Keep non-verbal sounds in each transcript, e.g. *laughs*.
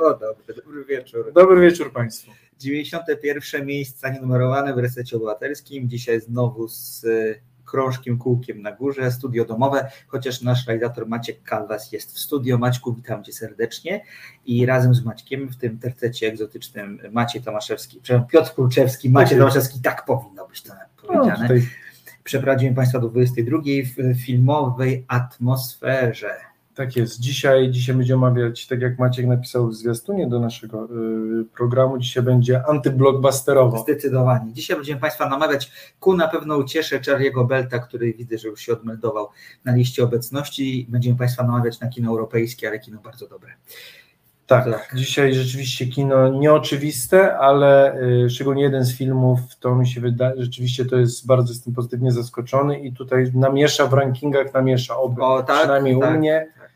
O, dobry, dobry wieczór. Dobry wieczór Państwu. 91 miejsca nienumerowane w resecie obywatelskim. Dzisiaj znowu z y, krążkiem, kółkiem na górze, studio domowe, chociaż nasz realizator Maciek Kalwas jest w studio. Maćku, witam Cię serdecznie i razem z Maćkiem w tym tercecie egzotycznym Maciej Tomaszewski, przepraszam, Piotr Kulczewski, Maciej Tomaszewski, tak powinno być to powiedziane. No. Przeprowadziłem Państwa do 22 w filmowej atmosferze. Tak jest. Dzisiaj, dzisiaj będziemy omawiać, tak jak Maciek napisał w zwiastunie do naszego y, programu, dzisiaj będzie antyblockbusterowo. Zdecydowanie. Dzisiaj będziemy Państwa namawiać ku na pewno uciesze Charlie'ego Belta, który widzę, że już się odmeldował na liście obecności. Będziemy Państwa namawiać na kino europejskie, ale kino bardzo dobre. Tak, tak, dzisiaj rzeczywiście kino nieoczywiste, ale y, szczególnie jeden z filmów, to mi się wydaje, rzeczywiście to jest bardzo jestem pozytywnie zaskoczony i tutaj namiesza w rankingach, namiesza oby, o, tak, przynajmniej tak, u mnie. Tak,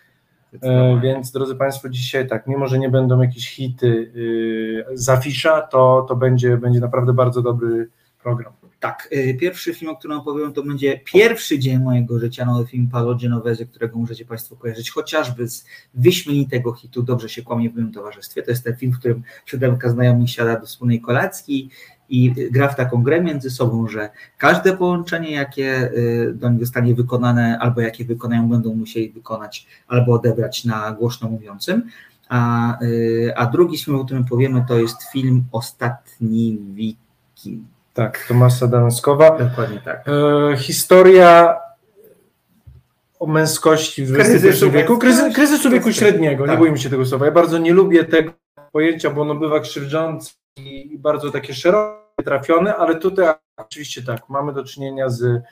e, więc drodzy Państwo, dzisiaj tak, mimo że nie będą jakieś hity y, z afisza, to, to będzie, będzie naprawdę bardzo dobry program. Tak, y, pierwszy film, o którym opowiem, to będzie pierwszy dzień mojego życia, nowy film Paolo Genovese, którego możecie Państwo kojarzyć chociażby z wyśmienitego hitu Dobrze się kłamie w moim towarzystwie. To jest ten film, w którym siódemka znajomych siada do wspólnej kolacji i gra w taką grę między sobą, że każde połączenie, jakie y, do nich zostanie wykonane, albo jakie wykonają, będą musieli wykonać albo odebrać na głośno mówiącym. A, y, a drugi film, o którym powiemy, to jest film Ostatni Wiking. Tak, Tomasa Danskowa. Dokładnie tak. E, historia o męskości w XXI wieku, kryzy, kryzysu wieku średniego, tak. nie boimy się tego słowa. Ja bardzo nie lubię tego pojęcia, bo ono bywa krzywdzące i bardzo takie szerokie trafione, ale tutaj oczywiście tak, mamy do czynienia z,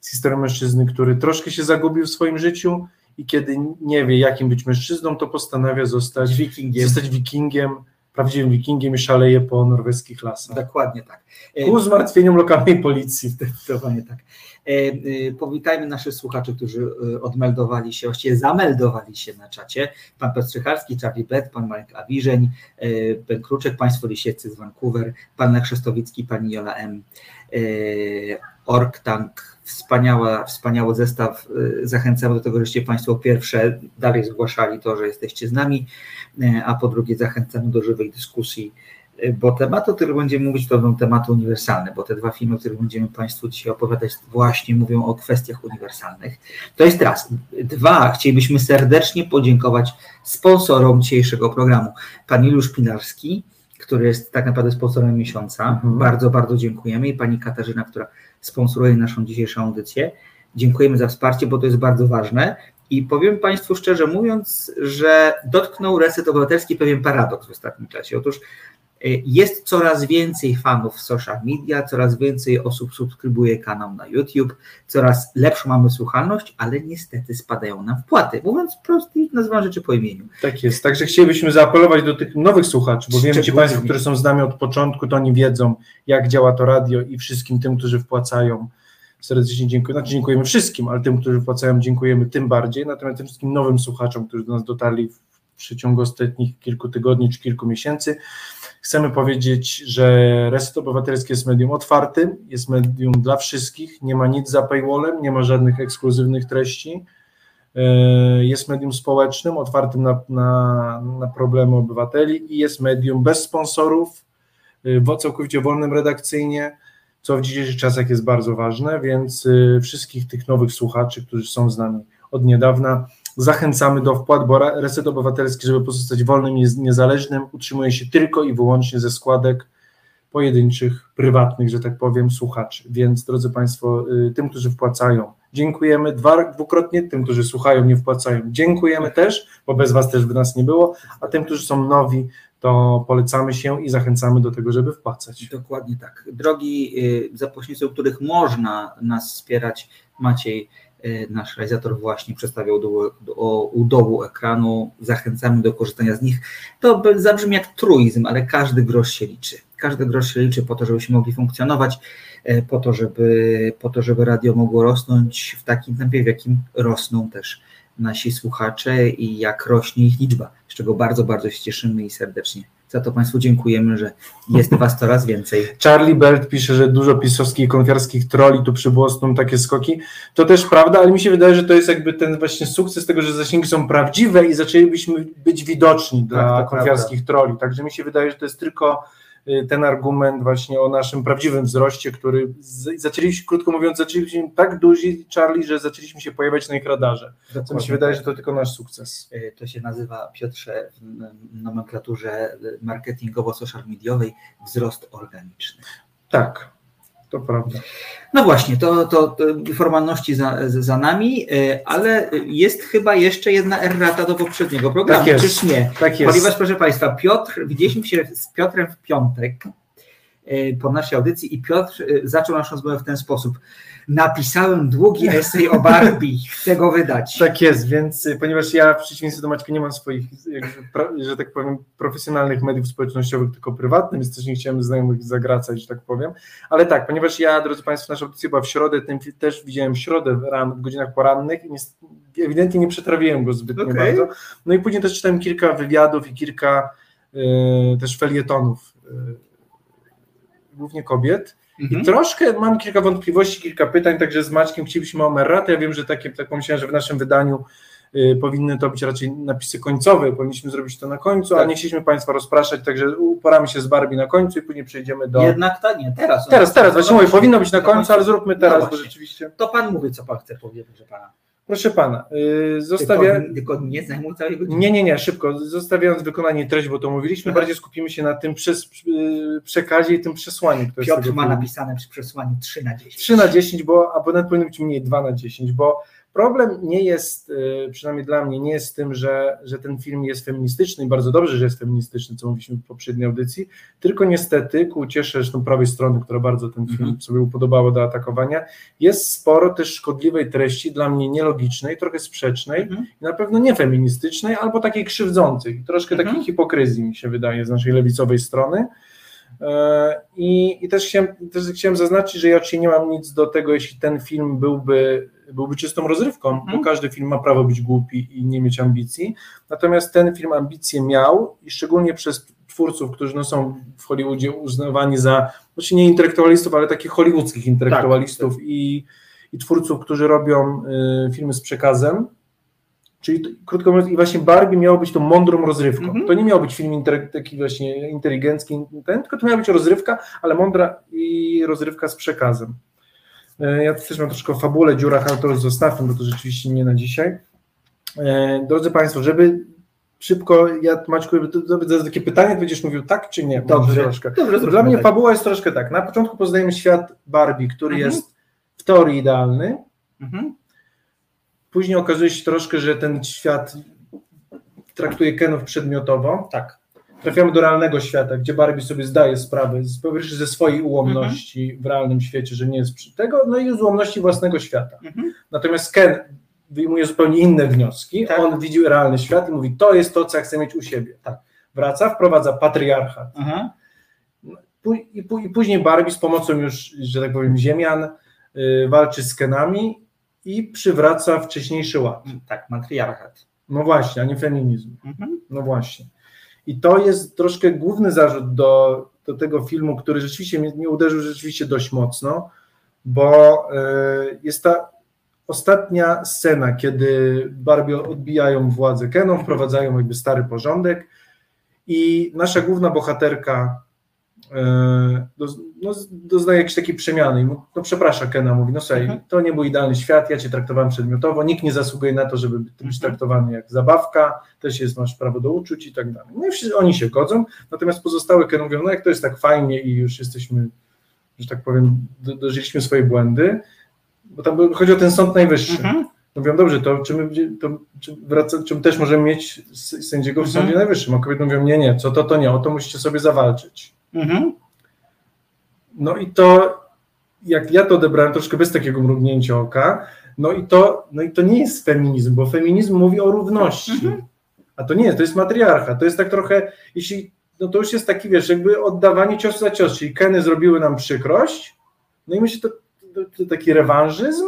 z historią mężczyzny, który troszkę się zagubił w swoim życiu i kiedy nie wie, jakim być mężczyzną, to postanawia zostać wikingiem. Zostać wikingiem prawdziwym wikingiem i szaleje po norweskich lasach. Dokładnie tak. Ku zmartwieniom lokalnej policji. Zdecydowanie tak. E, e, powitajmy naszych słuchaczy, którzy e, odmeldowali się, właściwie zameldowali się na czacie. Pan Piotr Strycharski, Charlie Bet, pan Marek Awiżeń, pan Kruczek, państwo Lisieccy z Vancouver, pan Lech Szestowicki, pani Jola M. Orktank, wspaniała, wspaniały zestaw. Zachęcamy do tego, żeście Państwo pierwsze dalej zgłaszali to, że jesteście z nami, a po drugie zachęcamy do żywej dyskusji bo temat, o którym będziemy mówić, to będą tematy uniwersalne, bo te dwa filmy, o których będziemy Państwu dzisiaj opowiadać, właśnie mówią o kwestiach uniwersalnych. To jest raz. Dwa, chcielibyśmy serdecznie podziękować sponsorom dzisiejszego programu. Pan Juliusz Pinarski, który jest tak naprawdę sponsorem miesiąca. Mhm. Bardzo, bardzo dziękujemy. I pani Katarzyna, która sponsoruje naszą dzisiejszą audycję. Dziękujemy za wsparcie, bo to jest bardzo ważne. I powiem Państwu szczerze mówiąc, że dotknął Reset Obywatelski pewien paradoks w ostatnim czasie. Otóż jest coraz więcej fanów social media, coraz więcej osób subskrybuje kanał na YouTube, coraz lepszą mamy słuchalność, ale niestety spadają nam wpłaty. Mówiąc prosto, nazywam rzeczy po imieniu. Tak jest. Także chcielibyśmy zaapelować do tych nowych słuchaczy, bo wiem, ci Państwo, którzy są z nami od początku, to oni wiedzą, jak działa to radio i wszystkim tym, którzy wpłacają. Serdecznie dziękuję. Znaczy dziękujemy wszystkim, ale tym, którzy wpłacają, dziękujemy tym bardziej. Natomiast tym wszystkim nowym słuchaczom, którzy do nas dotarli w przeciągu ostatnich kilku tygodni czy kilku miesięcy, Chcemy powiedzieć, że Reset Obywatelski jest medium otwartym, jest medium dla wszystkich, nie ma nic za paywallem, nie ma żadnych ekskluzywnych treści. E, jest medium społecznym, otwartym na, na, na problemy obywateli i jest medium bez sponsorów, e, całkowicie wolnym redakcyjnie, co w dzisiejszych czasach jest bardzo ważne, więc e, wszystkich tych nowych słuchaczy, którzy są z nami od niedawna, Zachęcamy do wpłat, bo Reset Obywatelski, żeby pozostać wolnym i niezależnym, utrzymuje się tylko i wyłącznie ze składek pojedynczych, prywatnych, że tak powiem, słuchaczy. Więc, drodzy Państwo, y, tym, którzy wpłacają, dziękujemy dwa, dwukrotnie, tym, którzy słuchają, nie wpłacają, dziękujemy też, bo bez Was też by nas nie było, a tym, którzy są nowi, to polecamy się i zachęcamy do tego, żeby wpłacać. Dokładnie tak. Drogi y, za pośrednictwem których można nas wspierać, Maciej nasz realizator właśnie przedstawiał do, do, u dołu ekranu. Zachęcamy do korzystania z nich. To zabrzmi jak truizm, ale każdy grosz się liczy. Każdy grosz się liczy po to, żebyśmy mogli funkcjonować, y, po to, żeby, po to, żeby radio mogło rosnąć w takim tempie, w jakim rosną też nasi słuchacze i jak rośnie ich liczba, z czego bardzo, bardzo się cieszymy i serdecznie Za to Państwu dziękujemy, że jest Was coraz więcej. Charlie Belt pisze, że dużo pisowskich i konfiarskich troli tu przybłosną takie skoki. To też prawda, ale mi się wydaje, że to jest jakby ten właśnie sukces tego, że zasięgi są prawdziwe i zaczęlibyśmy być widoczni dla tak, konfiarskich prawda. troli. Także mi się wydaje, że to jest tylko ten argument właśnie o naszym prawdziwym wzroście, który zaczęliśmy, krótko mówiąc, zaczęliśmy tak duzi, Charlie, że zaczęliśmy się pojawiać na ich radarze. Co mi się wydaje, że to tylko nasz sukces. Y, to się nazywa, Piotrze, w nomenklaturze marketingowo-social mediowej wzrost organiczny. Tak, to prawda. No właśnie, to, to, to formalności za, za nami, y, ale jest chyba jeszcze jedna errata do poprzedniego programu, tak jest, czyż nie? Tak jest. Ponieważ, proszę Państwa, Piotr, widzieliśmy się z Piotrem w piątek y, po naszej audycji i Piotr y, zaczął naszą rozmowę w ten sposób napisałem długi esej o Barbie, chcę go wydać. *laughs* Tak jest, więc y, ponieważ ja w przeciwieństwie do Maćka nie mam swoich, że tak powiem, profesjonalnych mediów społecznościowych, tylko prywatnych, więc też nie chciałem znajomych zagracać, że tak powiem. Ale tak, ponieważ ja, drodzy Państwo, nasza audycja była w środę, ten film też widziałem w środę ran, w godzinach porannych i ewidentnie nie przetrawiłem go zbytnio okay. bardzo. No i później też czytałem kilka wywiadów i kilka y, też felietonów, y, głównie kobiet. Mhm. I troszkę mam kilka wątpliwości, kilka pytań, także z Maćkiem chcielibyśmy o Merratę. Ja wiem, że takie, tak pomyślałem, że w naszym wydaniu y, powinny to być raczej napisy końcowe, powinniśmy zrobić to na końcu, tak. ale nie chcieliśmy Państwa rozpraszać, także uporamy się z Barbie na końcu i później przejdziemy do... Jednak tak, nie, teraz. Teraz, teraz, właśnie mówię, powinno być na końcu, ale zróbmy teraz, no bo rzeczywiście... To Pan mówi, co Pan chce powiedzieć, że Pana... Proszę pana, yy, zostawia... tylko, tylko, nie zajmuj całej godziny. Nie, nie, nie, szybko. Zostawiając wykonanie treści, bo to mówiliśmy, bardziej skupimy się na tym przes, yy, przekazie i tym przesłaniu. Które Piotr ma napisane przy przesłaniu 3 na 10. 3 na 10, bo abonent powinien być mniej 2 na 10, bo Problem nie jest, y, przynajmniej dla mnie, nie jest tym, że, że ten film jest feministyczny i bardzo dobrze, że jest feministyczny, co mówiliśmy w poprzedniej audycji, tylko niestety, ku uciesze zresztą prawej strony, która bardzo ten film mm -hmm. sobie upodobało do atakowania, jest sporo też szkodliwej treści, dla mnie nielogicznej, trochę sprzecznej mm -hmm. i na pewno nie feministycznej, albo takiej krzywdzącej, troszkę mm -hmm. takiej hipokryzji mi się wydaje z naszej lewicowej strony. E, I, I, też, chciałem, też chciałem zaznaczyć, że ja oczywiście nie mam nic do tego, jeśli ten film byłby byłby czystą rozrywką, bo mhm. każdy film ma prawo być głupi i nie mieć ambicji. Natomiast ten film ambicje miał i szczególnie przez twórców, którzy no, są w Hollywoodzie uznawani za, znaczy nie intelektualistów, ale takich hollywoodzkich intelektualistów tak, tak. I, i twórców, którzy robią y, filmy z przekazem. Czyli krótko mówiąc, i właśnie Barbie miało być tą mądrą rozrywką. Mm -hmm. To nie miał być film taki właśnie inteligencki, ten, tylko to miała być rozrywka, ale mądra i rozrywka z przekazem. E, ja też mam troszkę o fabule, dziurach, ale to już zostawmy, bo to rzeczywiście nie na dzisiaj. E, drodzy Państwo, żeby szybko, ja Maćku, to, to, takie pytanie, będziesz mówił tak czy nie? Dobrze, troszkę. Dobrze, Dla mnie tak. fabuła jest troszkę tak. Na początku poznajemy świat Barbie, który mhm. jest w teorii idealny. Mhm. Później okazuje się troszkę, że ten świat traktuje Kenów przedmiotowo. Tak trafiamy do realnego świata, gdzie Barbie sobie zdaje sprawę z, ze swojej ułomności mhm. w realnym świecie, że nie jest przy tego, no i z ułomności własnego świata. Mhm. Natomiast Ken wyjmuje zupełnie inne wnioski. Tak. On widzi realny świat i mówi, to jest to, co ja chcę mieć u siebie. Tak. Wraca, wprowadza patriarchat. Mhm. I, I, później Barbie z pomocą już, że tak powiem, ziemian y, walczy z Kenami i przywraca wcześniejszy ład. Tak, matriarchat. No właśnie, a nie feminizm. Mhm. No właśnie. I to jest troszkę główny zarzut do, do tego filmu, który rzeczywiście mnie, mnie uderzył rzeczywiście dość mocno, bo y, jest ta ostatnia scena, kiedy Barbie odbijają władzę Keną, wprowadzają jakby stary porządek i nasza główna bohaterka E, no, doznaje jakiejś takiej przemiany. No, no przepraszam, Kena mówi, no słuchaj, mhm. to nie był idealny świat, ja cię traktowałem przedmiotowo, nikt nie zasługuje na to, żeby być mhm. traktowany jak zabawka, też jest, masz prawo do uczuć i tak dalej. No i wszyscy, oni się godzą, natomiast pozostałe Ken mówią, no jak to jest tak fajnie i już jesteśmy, że tak powiem, do, dożyliśmy swoje błędy, bo tam chodzi o ten Sąd Najwyższy. Mhm. Mówią, dobrze, to czy my to, czy, wraca, czy też możemy mieć sędziego w Sądzie Najwyższym? A kobiety mówią, nie, nie, co to, to nie, o to musicie sobie zawalczyć. Mhm. No i to, jak ja to odebrałem troszkę bez takiego mrugnięcia oka, no i to, no i to nie jest feminizm, bo feminizm mówi o równości. Mhm. A to nie jest, to jest matriarcha. To jest tak trochę, jeśli, no to już jest taki, wiesz, jakby oddawanie ciosu za cios, czyli Keny zrobiły nam przykrość, no i myślę, to, to, to taki rewanżyzm,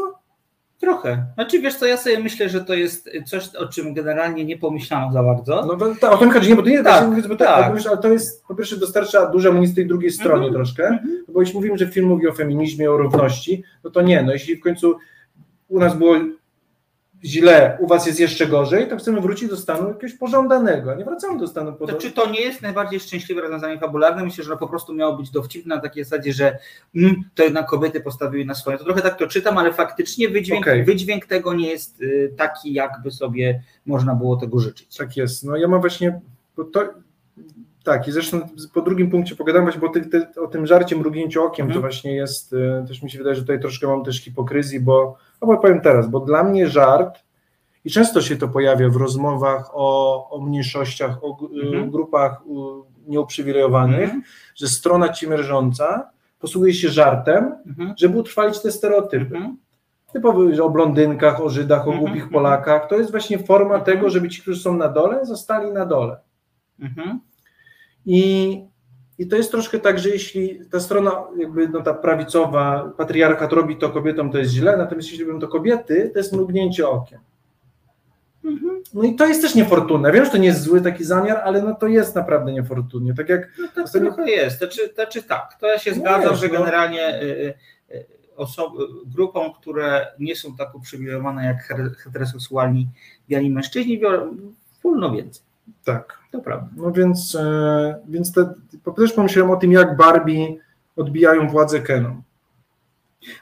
Trochę. Znaczy wiesz co, ja sobie myślę, że to jest coś, o czym generalnie nie pomyślano za bardzo. No bo, ta, o tym chodzi, nie, bo to nie tak, tak, bo tak. tak. ale to jest, po pierwsze dostarcza dużo amunicji tej drugiej stronie mm -hmm. troszkę, mm -hmm. bo jeśli mówimy, że film mówi o feminizmie, o równości, no to nie, no jeśli w końcu u nas było źle, u was jest jeszcze gorzej, to chcemy wrócić do stanu jakiegoś pożądanego, nie wracamy do stanu To czy to nie jest najbardziej szczęśliwe rozwiązanie fabularne? Myślę, że po prostu miało być dowcipne na takiej zasadzie, że mm, to jednak kobiety postawiły na swoje. To trochę tak to czytam, ale faktycznie wydźwięk, okay. wydźwięk tego nie jest y, taki, jakby sobie można było tego życzyć. Tak jest. No ja mam właśnie, to, tak, i zresztą po drugim punkcie pogadam właśnie, bo ty, ty, o tym żarcie mrugnięciu okiem to mhm. właśnie jest, y, też mi się wydaje, że tutaj troszkę mam też hipokryzji, bo, no bo powiem teraz, bo dla mnie żart, i często się to pojawia w rozmowach o, o mniejszościach, o mhm. grupach nieuprzywilejowanych, mhm. że strona cimierząca posługuje się żartem, mhm. żeby utrwalić te stereotypy. Mhm. Typowo, o blondynkach, o Żydach, o mhm. głupich Polakach. To jest właśnie forma mhm. tego, żeby ci, którzy są na dole, zostali na dole. I, I to jest troszkę tak, że jeśli ta strona, jakby no, ta prawicowa, patriarchat robi to kobietom, to jest źle, natomiast jeśli robią to kobiety, to jest mrugnięcie okiem. Mhm. No i to jest też niefortunne. Wiem, że to nie jest zły taki zamiar, ale no to jest naprawdę niefortunnie. Tak jak no to ostatnio... trochę jest. Znaczy, znaczy tak, to ja się zgadzam, że no. generalnie y, y, y, osoby, grupom, które nie są tak uprzywilejowane jak heteroseksualni biali mężczyźni, wolno więcej. Tak. To prawda. No więc, e, więc te, też pomyślałem o tym, jak Barbie odbijają władzę Keną.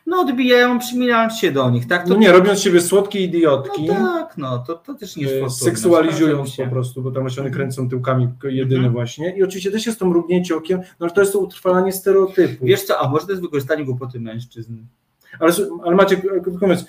No odbijają, przymilając się do nich, tak? To no nie, robiąc siebie słodkie idiotki. No tak, no, to, to też nie jest fortunne. Seksualizując po prostu, bo tam właśnie one mhm. kręcą tyłkami jedyne mm -hmm. właśnie. I oczywiście też jest to mrugnięcie okiem, no ale to jest to utrwalanie stereotypu. Wiesz co, a może to jest wykorzystanie głupoty mężczyzn? Ale, ale macie, powiedz,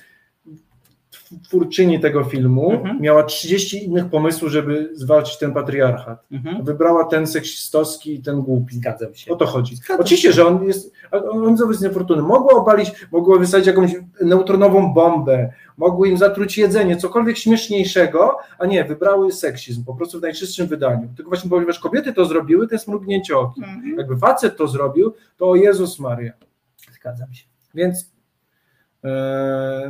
twórczyni tego filmu mhm. miała 30 innych pomysłów, żeby zwalczyć ten patriarchat. Mhm. Wybrała ten seksistowski i ten głupi. Zgadzam się. O to chodzi. Zgadzam Oczywiście, się. że on jest, on jest niefortunny. Mogło obalić, mogło wysadzić jakąś neutronową bombę, mogły im zatruć jedzenie, cokolwiek śmieszniejszego, a nie, wybrały seksizm, po prostu w najczystszym wydaniu. Tylko właśnie, ponieważ kobiety to zrobiły, to jest mrugnięcie okiem. Mhm. Jakby facet to zrobił, to o Jezus Maria. Zgadzam się. Więc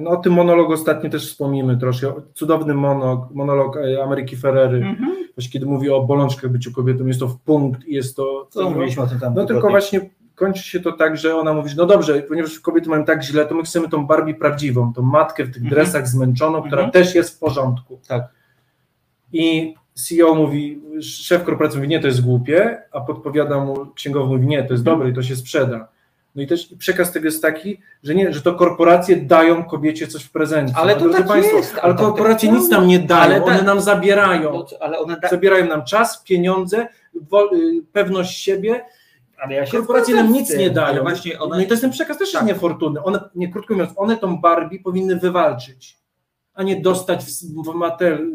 no o tym monologu ostatnio też wspomnimy troszkę. Cudowny monolog, monolog e, Ameryki Ferrery, mhm. właśnie kiedy mówi o bolączkach byciu kobietą, jest to w punkt i jest to... Co mówiliśmy o tym tam No tylko właśnie kończy się to tak, że ona mówi, że no dobrze, ponieważ kobiety mają tak źle, to my chcemy tą Barbie prawdziwą, tą matkę w tych mhm. dresach zmęczoną, która mhm. też jest w porządku. Tak. I CEO mówi, szef korporacji mówi, nie, to jest głupie, a podpowiada mu, księgowy mówi, nie, to jest dobre i to się sprzeda. No i też przekaz tego jest taki, że nie, że to korporacje dają kobiecie coś w prezencie. Ale to tak Państwo, jest. Ale korporacje nic nam nie dają, one nam zabierają. No, ale one da... Zabierają nam czas, pieniądze, y, pewność siebie, ale ja Korporacje nam nic nie dają. One... No i to jest ten przekaz też tak. niefortunny. One, nie, krótko mówiąc, one tą Barbie powinny wywalczyć a nie dostać w, w matel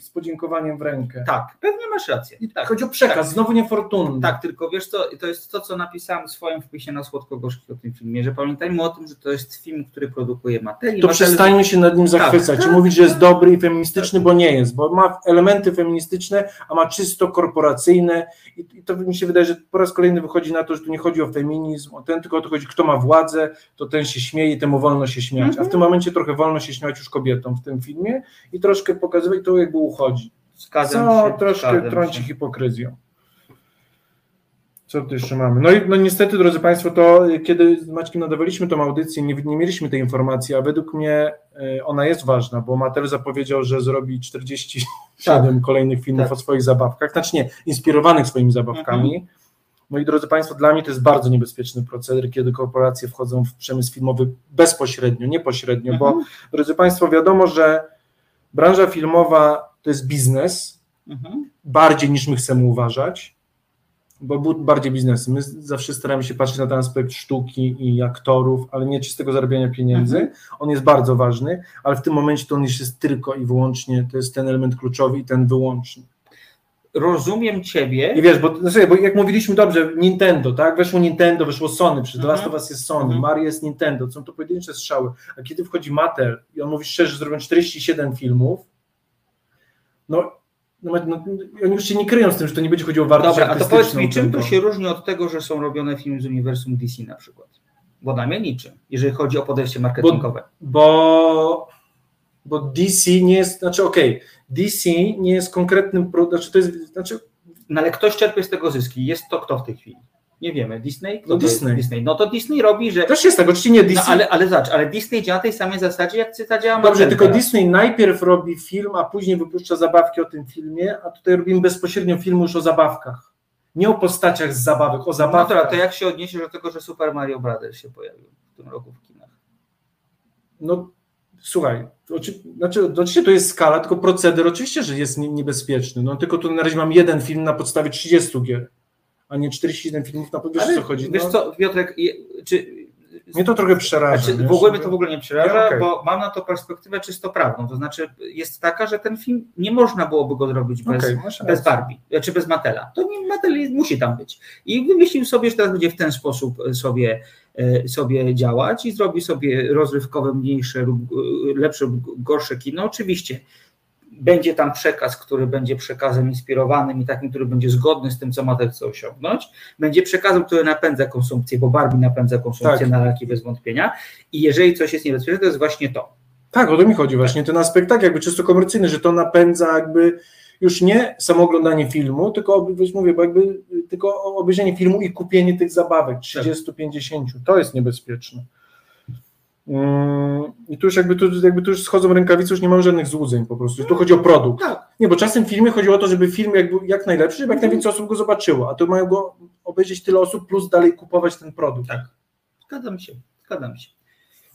z podziękowaniem w rękę. Tak, pewnie masz rację. Tak, Chodzi o przekaz, tak. znowu niefortunny. Tak, tylko wiesz co, to jest to, co napisałem w swoim wpisie na Słodko-Gorzki o tym filmie, że pamiętajmy o tym, że to jest film, który produkuje materię. To przestańmy się nad nim tak, zachwycać tak, i mówić, że jest dobry i feministyczny, bo nie jest, bo ma elementy feministyczne, a ma czysto korporacyjne i, i to mi się wydaje, że po raz kolejny wychodzi na to, że tu nie chodzi o feminizm, o ten, tylko o to chodzi, kto ma władzę, to ten się śmieje, temu wolno się śmiać, a w tym mhm. momencie trochę wolno się śmiać już kobietom w tym filmie i troszkę pokazywać to, jakby uchodzi. Zgadzam Co się, troszkę trąci się. hipokryzją. Co tu jeszcze mamy? No i no niestety, drodzy Państwo, to kiedy z Maćkiem nadawaliśmy tą audycję, nie, nie mieliśmy tej informacji, a według mnie e, ona jest ważna, bo Mattel zapowiedział, że zrobi 47 tak. kolejnych filmów tak. o swoich zabawkach, znaczy nie, inspirowanych swoimi zabawkami. Mhm. No i drodzy Państwo, dla mnie to jest bardzo niebezpieczny proceder, kiedy korporacje wchodzą w przemysł filmowy bezpośrednio, nie pośrednio, mhm. bo drodzy Państwo, wiadomo, że branża filmowa to jest biznes, mhm. bardziej niż my chcemy uważać, bo był bardziej biznes. My zawsze staramy się patrzeć na ten aspekt sztuki i aktorów, ale nie czystego zarabiania pieniędzy. Mhm. On jest bardzo ważny, ale w tym momencie to on już jest tylko i wyłącznie, to jest ten element kluczowy i ten wyłączny rozumiem ciebie. I wiesz, bo, no bo jak mówiliśmy dobrze, Nintendo, tak? Weszło Nintendo, weszło Sony, przy The Last of Us jest Sony, mhm. Mario jest Nintendo, są to pojedyncze strzały. A kiedy wchodzi Mattel i on mówi szczerze, że zrobią 47 filmów, no, no, no, oni już się nie kryją z tym, że to nie będzie chodziło o wartość Dobra, a to powiedz mi, czym to się różni od tego, że są robione filmy z uniwersum DC na przykład? bo na mnie niczym, jeżeli chodzi o podejście marketingowe. Bo, bo DC nie jest, znaczy okej, okay, DC nie jest konkretnym, znaczy to jest, znaczy... No ale ktoś czerpie z tego zyski, jest to kto w tej chwili? Nie wiemy, Disney? Kto no Disney. Disney. No to Disney robi, że... Też jest tak, oczywiście nie Disney. No, ale, ale zobacz, ale Disney działa tej samej zasadzie, jak cyta działa Dobrze, tylko teraz. Disney najpierw robi film, a później wypuszcza zabawki o tym filmie, a tutaj robimy bezpośrednio film już o zabawkach. Nie o postaciach z zabawek, o zabawkach. No to, to jak się odniesiesz do tego, że Super Mario Brothers się pojawił w tym roku w kinach? No słuchaj, znaczy, oczywiście to jest skala, tylko proceder oczywiście, że jest niebezpieczny. No tylko tu na razie mam jeden film na podstawie 30 gier a nie 47 filmów na wiesz, Ale, co chodzi. Wiesz no? co, Piotrek, czy mnie to trochę przeraża. Znaczy, w ogóle mnie to w ogóle nie przeraża, okay. bo mam na to perspektywę czysto prawną. To znaczy jest taka, że ten film nie można byłoby go zrobić bez, okay, bez Barbie, czy znaczy bez Matela. To nie Matel musi tam być. I wymyślił sobie, że teraz będzie w ten sposób sobie, e, sobie działać i zrobi sobie rozrywkowe, mniejsze lub e, lepsze lub gorsze kino. Oczywiście będzie tam przekaz, który będzie przekazem inspirowanym i takim, który będzie zgodny z tym, co Mattel chce osiągnąć. Będzie przekazem, który napędza konsumpcję, bo Barbie napędza konsumpcję tak. na lalki bez wątpienia. I jeżeli coś jest niebezpieczne, to jest właśnie to. Tak, o to mi chodzi właśnie, ten aspekt tak jakby czysto komercyjny, że to napędza jakby już nie samo oglądanie filmu, tylko mówię, bo jakby tylko obejrzenie filmu i kupienie tych zabawek 30-50. To jest niebezpieczne. Mm, I tu już jakby tu, jakby tu już schodzą rękawice, już nie mam żadnych złudzeń po prostu. Tu chodzi o produkt. Tak. Nie, bo czasem w filmie chodziło o to, żeby film jak, jak najlepszy, żeby jak mhm. najwięcej osób go zobaczyło, a tu mają go obejrzeć tyle osób, plus dalej kupować ten produkt. Tak. Zgadzam się, zgadzam się.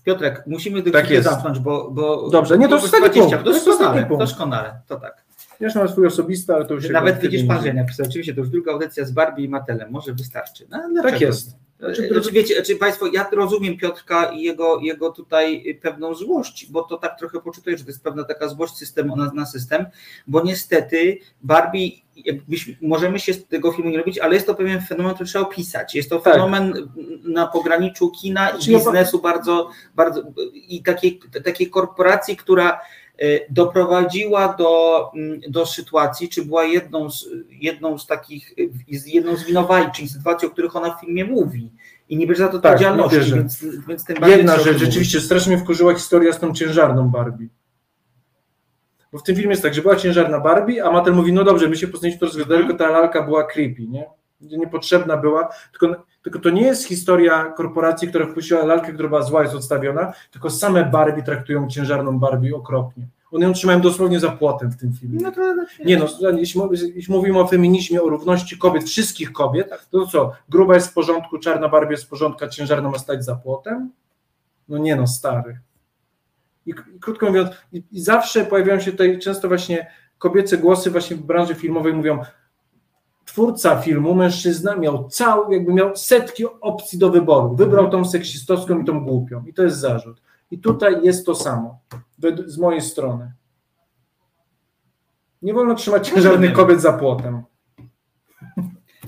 Piotrek, musimy do tak zamknąć, bo, bo. Dobrze, nie to jest 20. Doskonale, doskonale, to tak. Ja mam swój osobisty, ale to już. Nawet widzisz pan, że napisał, oczywiście to już druga audycja z Barbie i Matelem, może wystarczy. No, tak jest. Znaczy, znaczy, wiecie, znaczy Państwo, ja rozumiem Piotrka i jego, jego tutaj pewną złość, bo to tak trochę poczytuję, że to jest pewna taka złość systemu na, system, bo niestety Barbie, możemy się z tego filmu nie robić, ale jest to pewien fenomen, który trzeba opisać. Jest to tak. fenomen tak. na pograniczu kina i biznesu bardzo, bardzo i takiej, takiej korporacji, która E, doprowadziła do, mm, do sytuacji, czy była jedną z, jedną z takich, jedną z winowajczyń sytuacji, o których ona w filmie mówi. I nie bierze za to tak, odpowiedzialności, więc, więc tym Jedna rzecz, rzeczywiście strasznie wkurzyła historia z tą ciężarną Barbie. Bo w tym filmie jest tak, że była ciężarna Barbie, a Mattel mówi, no dobrze, my się poznaliśmy to tylko ta lalka była creepy, nie? Niepotrzebna była, tylko, tylko to nie jest historia korporacji, która wpuściła lalkę, która była zła, jest odstawiona, tylko same Barbie traktują ciężarną Barbie okropnie. One ją trzymają dosłownie za płotem w tym filmie. No to, nie no, jeśli, jeśli, mówimy o feminizmie, o równości kobiet, wszystkich kobiet, to, to co, gruba jest w porządku, czarna Barbie jest w porządku, a ciężarna ma stać za płotem? No nie no, stary. I, i krótko mówiąc, i, i zawsze pojawiają się tutaj często właśnie kobiece głosy właśnie w branży filmowej mówią, twórca filmu, mężczyzna, miał cały, jakby miał setki opcji do wyboru. Wybrał tą seksistowską i tą głupią. I to jest zarzut. I tutaj jest to samo, z mojej strony. Nie wolno trzymać ciężarnych kobiet za płotem.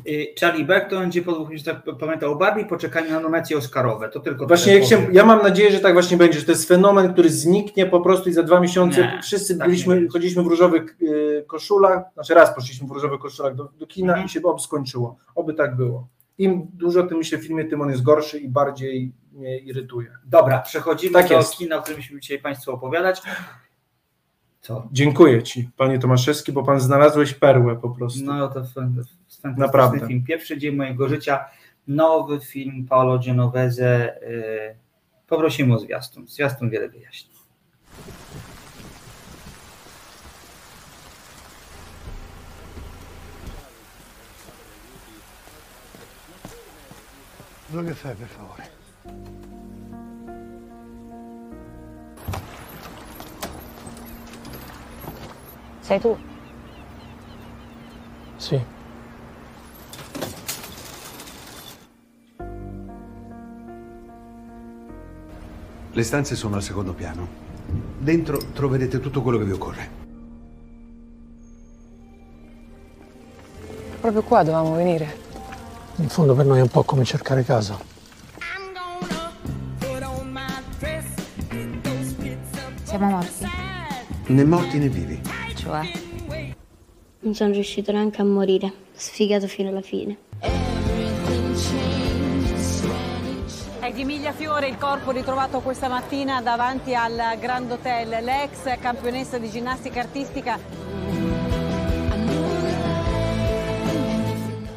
Y, Charlie Burton będzie tak pamiętał o Barbie, poczekanie na nominacje Oscarowe. To tylko Właśnie jak się, ja mam nadzieję, że tak właśnie będzie, że to jest fenomen, który zniknie po prostu i za dwa miesiące nie, wszyscy tak byliśmy, chodziliśmy w różowych y, koszulach, znaczy raz poszliśmy w różowych koszulach do, do kina mhm. i się oby skończyło. Oby tak było. Im dużo tym w filmie, tym on jest gorszy i bardziej mnie irytuje. Dobra, przechodzimy tak do jest. kina, o którym musimy dzisiaj Państwu opowiadać. Co? Dziękuję Ci, Panie Tomaszewski, bo Pan znalazłeś perłę po prostu. No to fantastyczny Naprawdę. film. Pierwszy dzień mojego życia, nowy film Paolo Genovese. Yy, poprosimy o zwiastun. Zwiastun wiele wyjaśni. Dove fai per favore? Sei tu? Sì. Le stanze sono al secondo piano. Dentro troverete tutto quello che vi occorre. Proprio qua dovevamo venire. In fondo per noi è un po' come cercare casa. Siamo morti. Né morti né vivi. Cioè? Non sono riuscito neanche a morire. Sfigato fino alla fine. Di Miglia Fiore il corpo ritrovato questa mattina davanti al Grand Hotel. L'ex campionessa di ginnastica artistica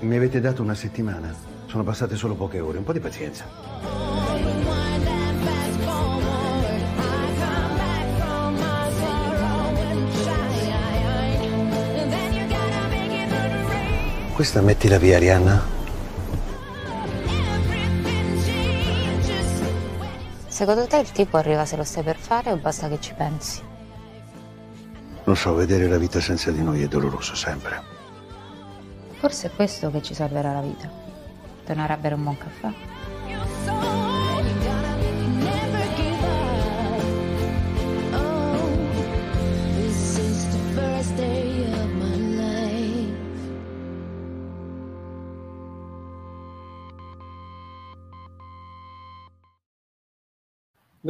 Mi avete dato una settimana. Sono passate solo poche ore. Un po' di pazienza. Questa mettila via, Arianna. Secondo te il tipo arriva se lo stai per fare o basta che ci pensi? Lo so, vedere la vita senza di noi è doloroso sempre. Forse è questo che ci salverà la vita. Tornare a bere un buon caffè.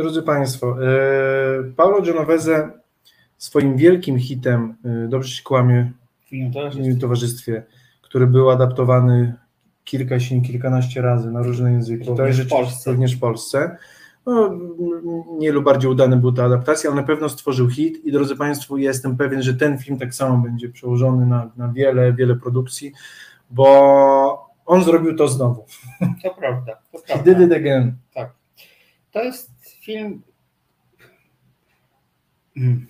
Drodzy Państwo, e, Paolo Genovese swoim wielkim hitem e, Dobrze się kłamie w moim towarzystwie, który był adaptowany kilka, kilkanaście razy na różne języki. To Również jest w Polsce. również w Polsce. No, nie lub bardziej udane były te adaptacje, ale na pewno stworzył hit i drodzy Państwo, jestem pewien, że ten film tak samo będzie przełożony na, na wiele, wiele produkcji, bo on zrobił to znowu. To prawda, to He prawda. did it again. Tak. To jest film. Mm.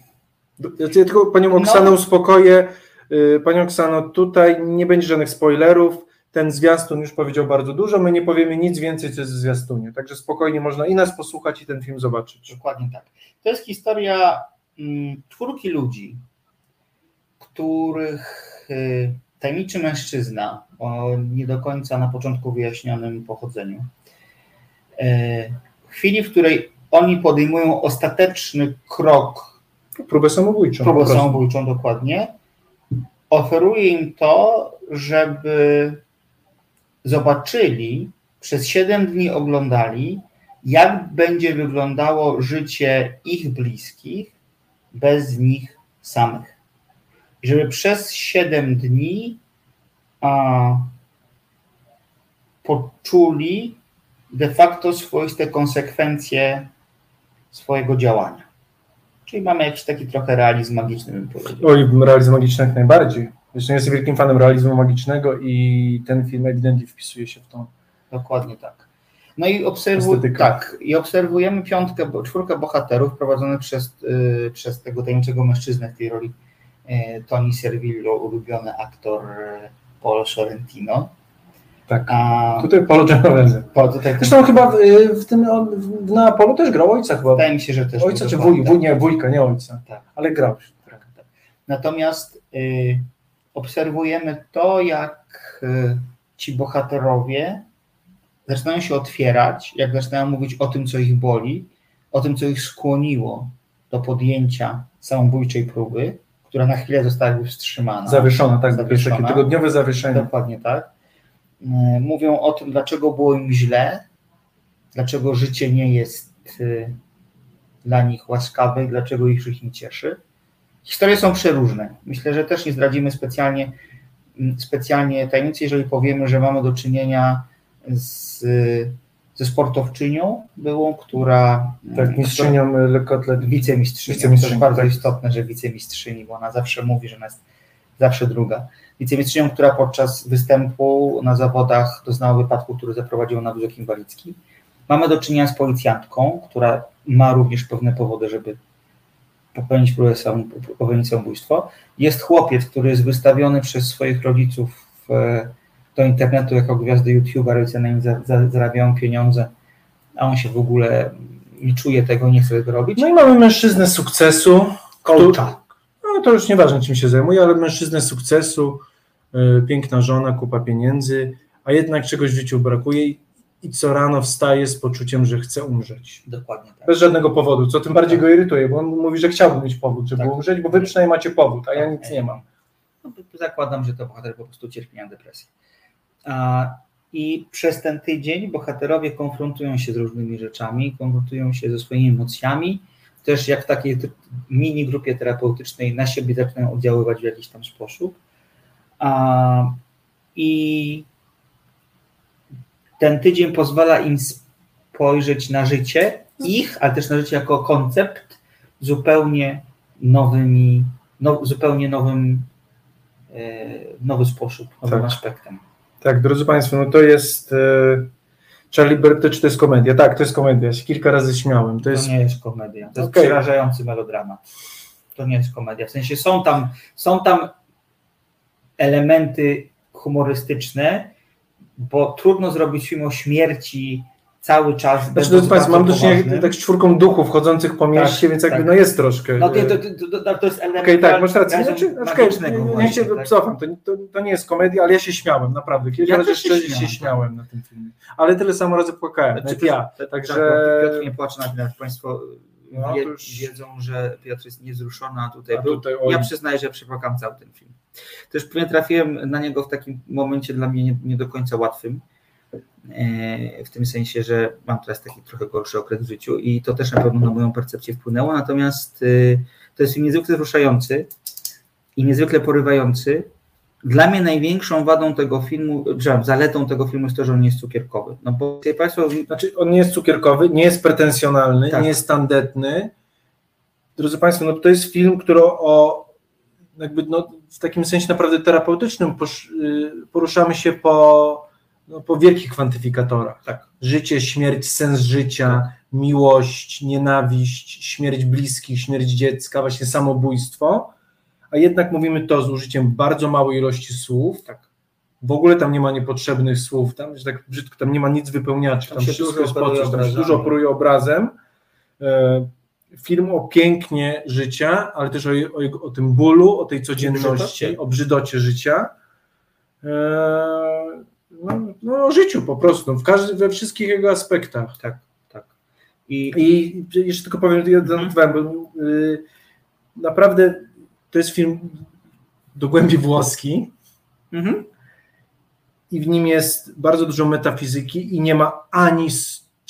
Ja tylko Panią Oksanę No. uspokoję. Y, Panią Oksano, tutaj nie będzie żadnych spoilerów. Ten zwiastun już powiedział bardzo dużo. My nie powiemy nic więcej, co jest w zwiastunie. Także spokojnie można i nas posłuchać, i ten film zobaczyć. Dokładnie tak. To jest historia mm, czwórki ludzi, których y, tajemniczy mężczyzna o nie do końca na początku wyjaśnionym pochodzeniu, y, w chwili, w której oni podejmują ostateczny krok Próbę samobójczą. próbę samobójczą dokładnie, oferuje im to, żeby zobaczyli, przez 7 dni oglądali, jak będzie wyglądało życie ich bliskich bez nich samych. I żeby przez 7 dni a, poczuli de facto swoiste konsekwencje swojego działania. Czyli mamy jakiś taki trochę realizm magiczny, bym powiedział. Oj, realizm magiczny jak najbardziej. Zresztą jestem wielkim fanem realizmu magicznego i ten film ewidentnie wpisuje się w to. Dokładnie tak. No i, obserwu- tak, i obserwujemy piątkę, czwórkę bohaterów prowadzonych przez, y, przez tego tajemniczego mężczyznę w tej roli y, Tony Servillo, ulubiony aktor y, Paolo Sorrentino. Tak. A Tutaj Paolo Genovese. po, tutaj Zresztą chyba w, w tym w, na Apollo też grał ojca chyba. wydaje mi się, że też Ojca czy wuj, wuj, nie, wujka, nie ojca. Tak. Ale grał. Tak, tak. Natomiast y, obserwujemy to, jak y, ci bohaterowie zaczynają się otwierać, jak zaczynają mówić o tym, co ich boli, o tym, co ich skłoniło do podjęcia samobójczej próby, która na chwilę została wstrzymana. Zawieszona, tak, Zawieszona. takie tygodniowe zawieszenie. Dokładnie tak. Y, Mówią o tym, dlaczego było im źle, dlaczego życie nie jest y, dla nich łaskawe i dlaczego ich życie nie cieszy. Historie są przeróżne. Myślę, że też nie zdradzimy specjalnie, specjalnie tajemnicy, jeżeli powiemy, że mamy do czynienia z, ze sportowczynią byłą, która Tak, mistrzynią lekkoatletyki. która- wicemistrzynią. To Wicemistrzynią, jest bardzo tak. istotne, że wicemistrzyni, bo ona zawsze mówi, że ona jest zawsze druga. Wicemistrzynią, która podczas występu na zawodach doznała wypadku, który zaprowadził na wózek inwalidzki. Mamy do czynienia z policjantką, która ma również pewne powody, żeby popełnić próbę sam, popełnić samobójstwo. Jest chłopiec, który jest wystawiony przez swoich rodziców w, do internetu jako gwiazda YouTube'a, rodzice na nim za, za, zarabiają pieniądze, a on się w ogóle nie czuje tego, nie chce tego robić. No i mamy mężczyznę sukcesu. Coacha. No to już nieważne, czym się zajmuje, ale mężczyznę sukcesu, piękna żona, kupa pieniędzy, a jednak czegoś w życiu brakuje i, co rano wstaje z poczuciem, że chce umrzeć. Dokładnie tak. Bez żadnego powodu, co tym bardziej Tak. go irytuje, bo on mówi, że chciałby mieć powód, żeby Tak. umrzeć, bo wy przynajmniej macie powód, a ja Tak. nic nie mam. No, zakładam, że to bohater po prostu cierpi na depresję. A, I przez ten tydzień bohaterowie konfrontują się z różnymi rzeczami, konfrontują się ze swoimi emocjami, też jak w takiej mini grupie terapeutycznej na siebie zaczynają oddziaływać w jakiś tam sposób. A, I ten tydzień pozwala im spojrzeć na życie ich, ale też na życie jako koncept zupełnie nowymi, no, zupełnie nowym, e, nowy sposób, nowym Tak. aspektem. Tak, drodzy Państwo, no to jest. E, Charlie Bird, czy to jest komedia? Tak, to jest komedia. Ja się kilka razy śmiałem. To To jest. nie jest komedia. To jest Okej. przerażający melodramat. To nie jest komedia. W sensie są tam, są tam elementy humorystyczne, bo trudno zrobić film o śmierci cały czas. Znaczy, drodzy Państwo, mam do czynienia tak z czwórką duchów chodzących po mieście, Tak, więc jakby tak. no jest troszkę. No to, to, to, to, to jest element Okej, tak, masz rację. Znaczy, znaczy, magicznego nie, nie się tak? cofam, to, to, to nie jest komedia, ale ja się śmiałem, naprawdę. Kilka Ja razy też się szczerze się śmiałem. śmiałem na tym filmie. Ale tyle samo razy płakałem, Znaczy, nawet ja. tak, Także- tak, Piotr nie płacze na jak Państwo No, wie, to już- wiedzą, że Piotr jest niewzruszony, a tutaj A był. tutaj. Ja przyznaję, że przepłakam cały ten film. Też pewnie trafiłem na niego w takim momencie dla mnie nie, nie do końca łatwym. e, W tym sensie, że mam teraz taki trochę gorszy okres w życiu i to też na pewno na moją percepcję wpłynęło. Natomiast y, to jest film niezwykle wzruszający i niezwykle porywający. Dla mnie największą wadą tego filmu, przepraszam, zaletą tego filmu jest to, że on nie jest cukierkowy. No bo Państwo Znaczy, on nie jest cukierkowy, nie jest pretensjonalny, Tak. nie jest tandetny. Drodzy Państwo, no to jest film, który o jakby no, w takim sensie naprawdę terapeutycznym y, poruszamy się po, no, po wielkich kwantyfikatorach. Tak. Życie, śmierć, sens życia, miłość, nienawiść, śmierć bliskich, śmierć dziecka, właśnie samobójstwo, a jednak mówimy to z użyciem bardzo małej ilości słów. Tak. W ogóle tam nie ma niepotrzebnych słów, tam, że tak brzydko, tam nie ma nic wypełniaczy, Tam tam, się wszystko jest po tam się dużo operuje obrazem. E, Film o pięknie życia, ale też o, o, o tym bólu, o tej codzienności, o brzydocie życia. E, No, no o życiu po prostu, w każdy, we wszystkich jego aspektach. tak, tak. I, I jeszcze tylko powiem jeden Mhm. bo y, naprawdę to jest film do głębi włoski mhm. i w nim jest bardzo dużo metafizyki i nie ma ani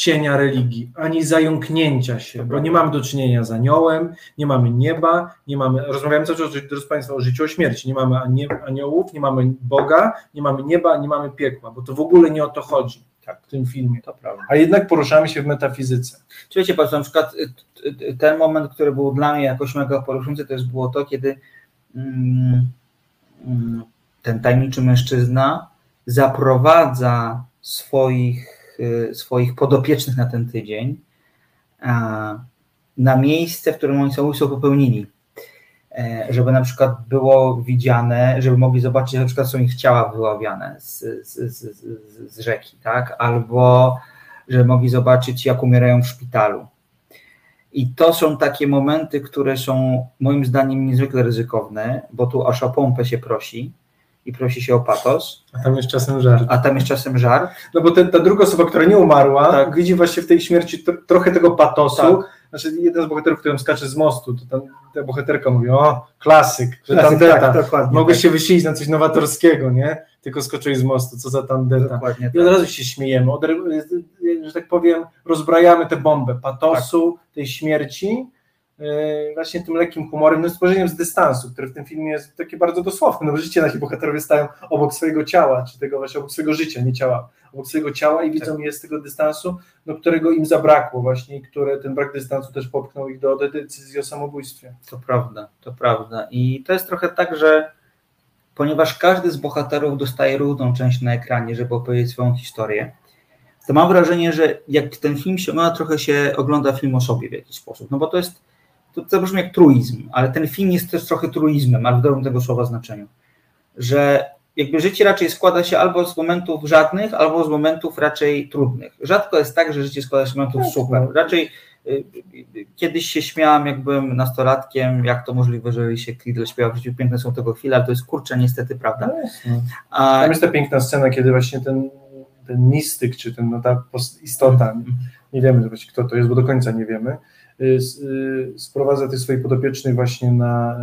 cienia religii, ani zająknięcia się, bo nie mamy do czynienia z aniołem, nie mamy nieba, nie mamy, rozmawiamy cały czas, drodzy Państwo, o życiu, o śmierci, nie mamy ani aniołów, nie mamy Boga, nie mamy nieba, nie mamy piekła, bo to w ogóle nie o to chodzi Tak. w tym filmie. To prawda. A jednak poruszamy się w metafizyce. Czy wiecie Państwo, na przykład y, y, ten moment, który był dla mnie jakoś mega poruszający, to jest było to, kiedy mm, mm, ten tajemniczy mężczyzna zaprowadza swoich, y, swoich podopiecznych na ten tydzień na miejsce, w którym oni samobójstwo popełnili. E, Żeby na przykład było widziane, żeby mogli zobaczyć, jak na przykład są ich ciała wyławiane z, z, z, z, rzeki, tak? Albo żeby mogli zobaczyć, jak umierają w szpitalu. I to są takie momenty, które są moim zdaniem niezwykle ryzykowne, bo tu o szapompę się prosi i prosi się o patos, A tam jest czasem żart. a tam jest czasem żart. No bo ten, ta druga osoba, która nie umarła, Tak. widzi właśnie w tej śmierci tr- trochę tego patosu. Tak. Znaczy jeden z bohaterów, którym skacze z mostu, to tam, ta bohaterka mówi, o, klasyk, że Klasyk, tandeta. tak, dokładnie, Mogłeś tak. się wysilić na coś nowatorskiego, nie? Tylko skoczyłeś z mostu, co za tandeta. Dokładnie I od tak. razu się śmiejemy, od, że tak powiem, rozbrajamy tę bombę patosu, Tak. tej śmierci, właśnie tym lekkim humorem, no spojrzeniem z dystansu, które w tym filmie jest takie bardzo dosłowne, no życie nasi bohaterowie stają obok swojego ciała, czy tego właśnie obok swojego życia, nie ciała, obok swojego ciała i widzą je z tego dystansu, no, którego im zabrakło właśnie, i które ten brak dystansu też popchnął ich do, decyzji o samobójstwie. To prawda, to prawda. I to jest trochę tak, że ponieważ każdy z bohaterów dostaje równą część na ekranie, żeby opowiedzieć swoją historię, to mam wrażenie, że jak ten film się ogląda, trochę się ogląda film o sobie w jakiś sposób. No bo to jest, to, to brzmi jak truizm, ale ten film jest też trochę truizmem, ale w dobrym tego słowa znaczeniu. Że jakby życie raczej składa się albo z momentów żadnych, albo z momentów raczej trudnych. Rzadko jest tak, że życie składa się z momentów super. Raczej y, y, kiedyś się śmiałam, jak byłem nastolatkiem, jak to możliwe, że się Lidl śpiewa w życiu piękne są tego chwile, ale to jest kurczę niestety prawda. A, Tam jest ta piękna scena, kiedy właśnie ten, ten mistyk, czy ten, no, ta istota, nie wiemy kto to jest, bo do końca nie wiemy, sprowadza tych swoich podopiecznych właśnie na,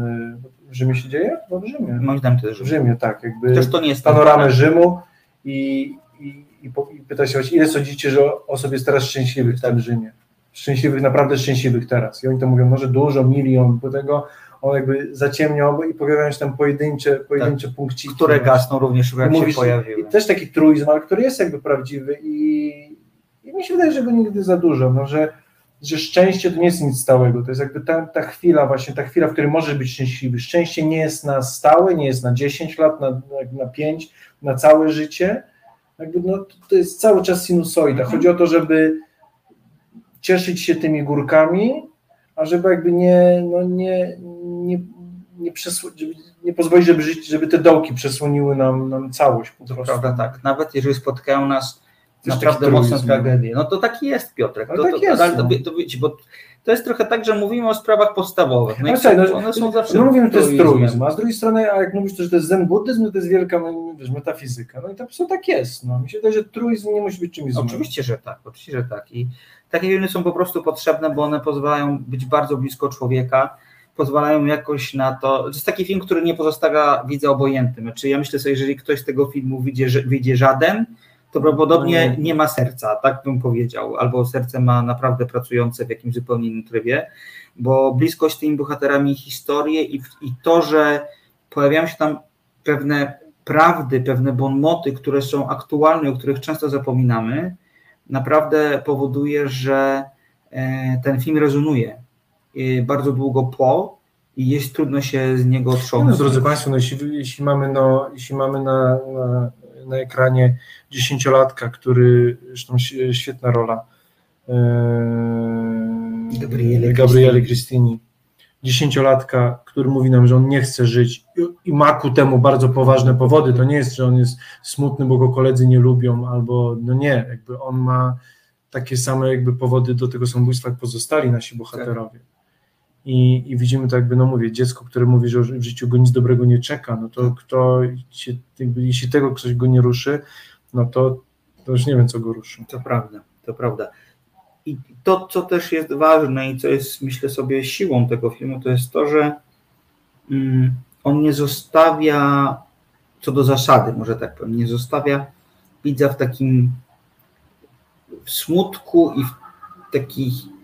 y, w Rzymie się dzieje? No w Rzymie. moim zdaniem też, W Rzymie, tak, jakby Chociaż to nie jest panoramę Rzymu i, i, i, pyta się właśnie, ile sądzicie, że osób jest teraz szczęśliwych w tym Rzymie? Szczęśliwych, naprawdę szczęśliwych teraz. I oni to mówią, może dużo, milion, bo tego on jakby zaciemniał i pojawiają się tam pojedyncze, pojedyncze punkciki. które gasną również, jak mówisz, się pojawiły. I też taki truizm, ale który jest jakby prawdziwy i, i mi się wydaje, że go nigdy za dużo, no, że, że szczęście to nie jest nic stałego, to jest jakby ta, ta chwila właśnie, ta chwila, w której możesz być szczęśliwy. Szczęście nie jest na stałe, nie jest na 10 lat, na, na 5, na całe życie, jakby no, to jest cały czas sinusoida. Chodzi o to, żeby cieszyć się tymi górkami, a żeby jakby nie, no nie, nie, nie, przesł- nie pozwolić, żeby, żyć, żeby te dołki przesłoniły nam, nam całość po prostu. Prawda, tak. Nawet jeżeli spotkają nas naprawdę mocne truizm. tragedie. No to taki jest, Piotrek. To, tak to, jest, ale to, no. to, wiecie, bo to jest trochę tak, że mówimy o sprawach podstawowych. No Ale słuchaj, no, one są zawsze no mówimy, to jest truizm, a z drugiej strony, a jak mówisz, to, że to jest zen buddyzm, to, jest wielka no, wiesz, metafizyka. No i to tak jest. No. Mi się wydaje, że truizm nie musi być czymś złym. Oczywiście, że tak, oczywiście, że tak. I takie filmy są po prostu potrzebne, bo one pozwalają być bardzo blisko człowieka, pozwalają jakoś na to. To jest taki film, który nie pozostawia widza obojętnym. Znaczy, ja myślę sobie, jeżeli ktoś z tego filmu wyjdzie, że- wyjdzie żaden, to prawdopodobnie No nie. ma serca, tak bym powiedział, albo serce ma naprawdę pracujące w jakimś zupełnie innym trybie, bo bliskość z tymi bohaterami historii i, i to, że pojawiają się tam pewne prawdy, pewne bonmoty, które są aktualne, o których często zapominamy, naprawdę powoduje, że e, ten film rezonuje e, bardzo długo po i jest trudno się z niego No, otrząsnąć. drodzy Państwo, no, jeśli, jeśli mamy, no, jeśli mamy na, na, na ekranie dziesięciolatka, który, zresztą świetna rola, e, Gabriele Gabriele Cristini, dziesięciolatka, który mówi nam, że on nie chce żyć i- i ma ku temu bardzo poważne powody, to nie jest, że on jest smutny, bo go koledzy nie lubią, albo no nie, jakby on ma takie same jakby powody do tego samobójstwa, jak pozostali nasi bohaterowie. I, I widzimy to jakby, no mówię, dziecko, które mówi, że w życiu go nic dobrego nie czeka, no to kto, się, jeśli tego ktoś go nie ruszy, no to, to już nie wiem, co go ruszy. To prawda, to prawda. I to, co też jest ważne i co jest, myślę sobie, siłą tego filmu, to jest to, że mm, on nie zostawia, co do zasady, może tak powiem, nie zostawia widza w takim w smutku i w takich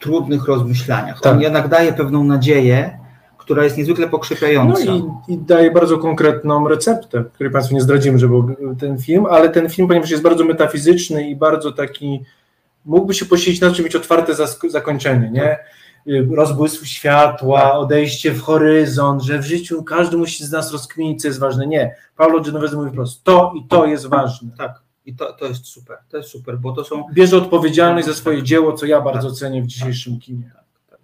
trudnych rozmyślaniach. On Tak. jednak daje pewną nadzieję, która jest niezwykle No pokrzepiająca. i, i daje bardzo konkretną receptę, której Państwu nie zdradzimy, że był ten film, ale ten film, ponieważ jest bardzo metafizyczny i bardzo taki, mógłby się posiedzieć na czym mieć otwarte zakończenie, nie? Y, Rozbłysł światła, Tak. odejście w horyzont, że w życiu każdy musi z nas rozkminić, co jest ważne. Nie. Paulo Genovese mówi wprost, to i to jest ważne. Tak. I to, to jest super, to jest super, bo to są Bierze odpowiedzialność za swoje dzieło, co ja bardzo cenię w dzisiejszym kinie.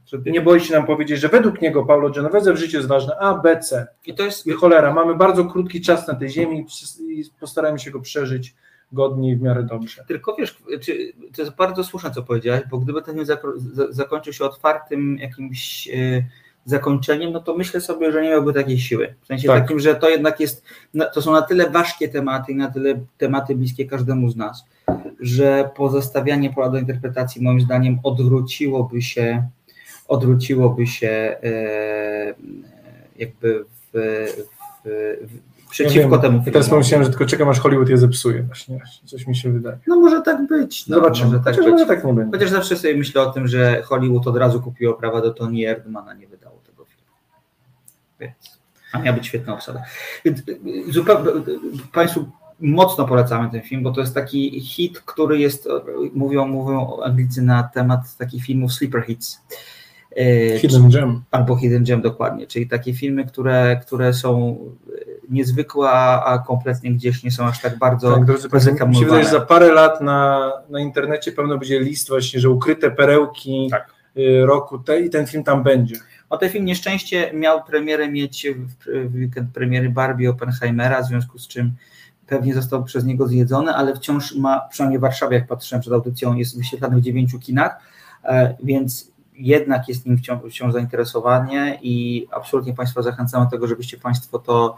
żeby Nie boi się nam powiedzieć, że według niego Paulo Genovese w życiu jest ważne A, B, C. I to jest I cholera, mamy bardzo krótki czas na tej ziemi i postaramy się go przeżyć godnie i w miarę dobrze. Tylko wiesz, czy, to jest bardzo słuszne, co powiedziałeś, bo gdyby ten film zako- za- zakończył się otwartym jakimś e, zakończeniem, no to myślę sobie, że nie miałby takiej siły. W sensie Tak. takim, że to jednak jest, na- to są na tyle ważkie tematy i na tyle tematy bliskie każdemu z nas, że pozostawianie pola do interpretacji moim zdaniem odwróciłoby się, odwróciłoby się e, jakby w, w, w, przeciwko Ja temu I teraz pomyślałem, że tylko czekam, aż Hollywood je zepsuje. Właśnie, coś mi się wydaje. No może tak być. No, Zobaczymy. Może tak Chociaż być. może tak nie będzie. Chociaż zawsze sobie myślę o tym, że Hollywood od razu kupiło prawa do Tony Erdmana, nie. Więc, a miała być świetna obsada. Więc, y, Zupełnie, Państwu mocno polecamy ten film, bo to jest taki hit, który jest, mówią, mówią Anglicy na temat takich filmów sleeper hits. Hidden Gem. Albo Hidden Gem dokładnie, czyli takie filmy, które, które są niezwykłe, a kompletnie gdzieś nie są aż tak bardzo Tak, drodzy Państwo, mi się wydaje, że za parę lat na, na internecie pewno będzie list właśnie, że ukryte perełki Tak. y, roku te, i ten film tam będzie. O ten film nieszczęście miał premierę mieć w, weekend premiery Barbie Oppenheimera, w związku z czym pewnie został przez niego zjedzony, ale wciąż ma, przynajmniej w Warszawie, jak patrzyłem przed audycją, jest wyświetlany w dziewięciu kinach, e, więc jednak jest nim wciąż, wciąż zainteresowanie i absolutnie Państwa zachęcam do tego, żebyście Państwo to,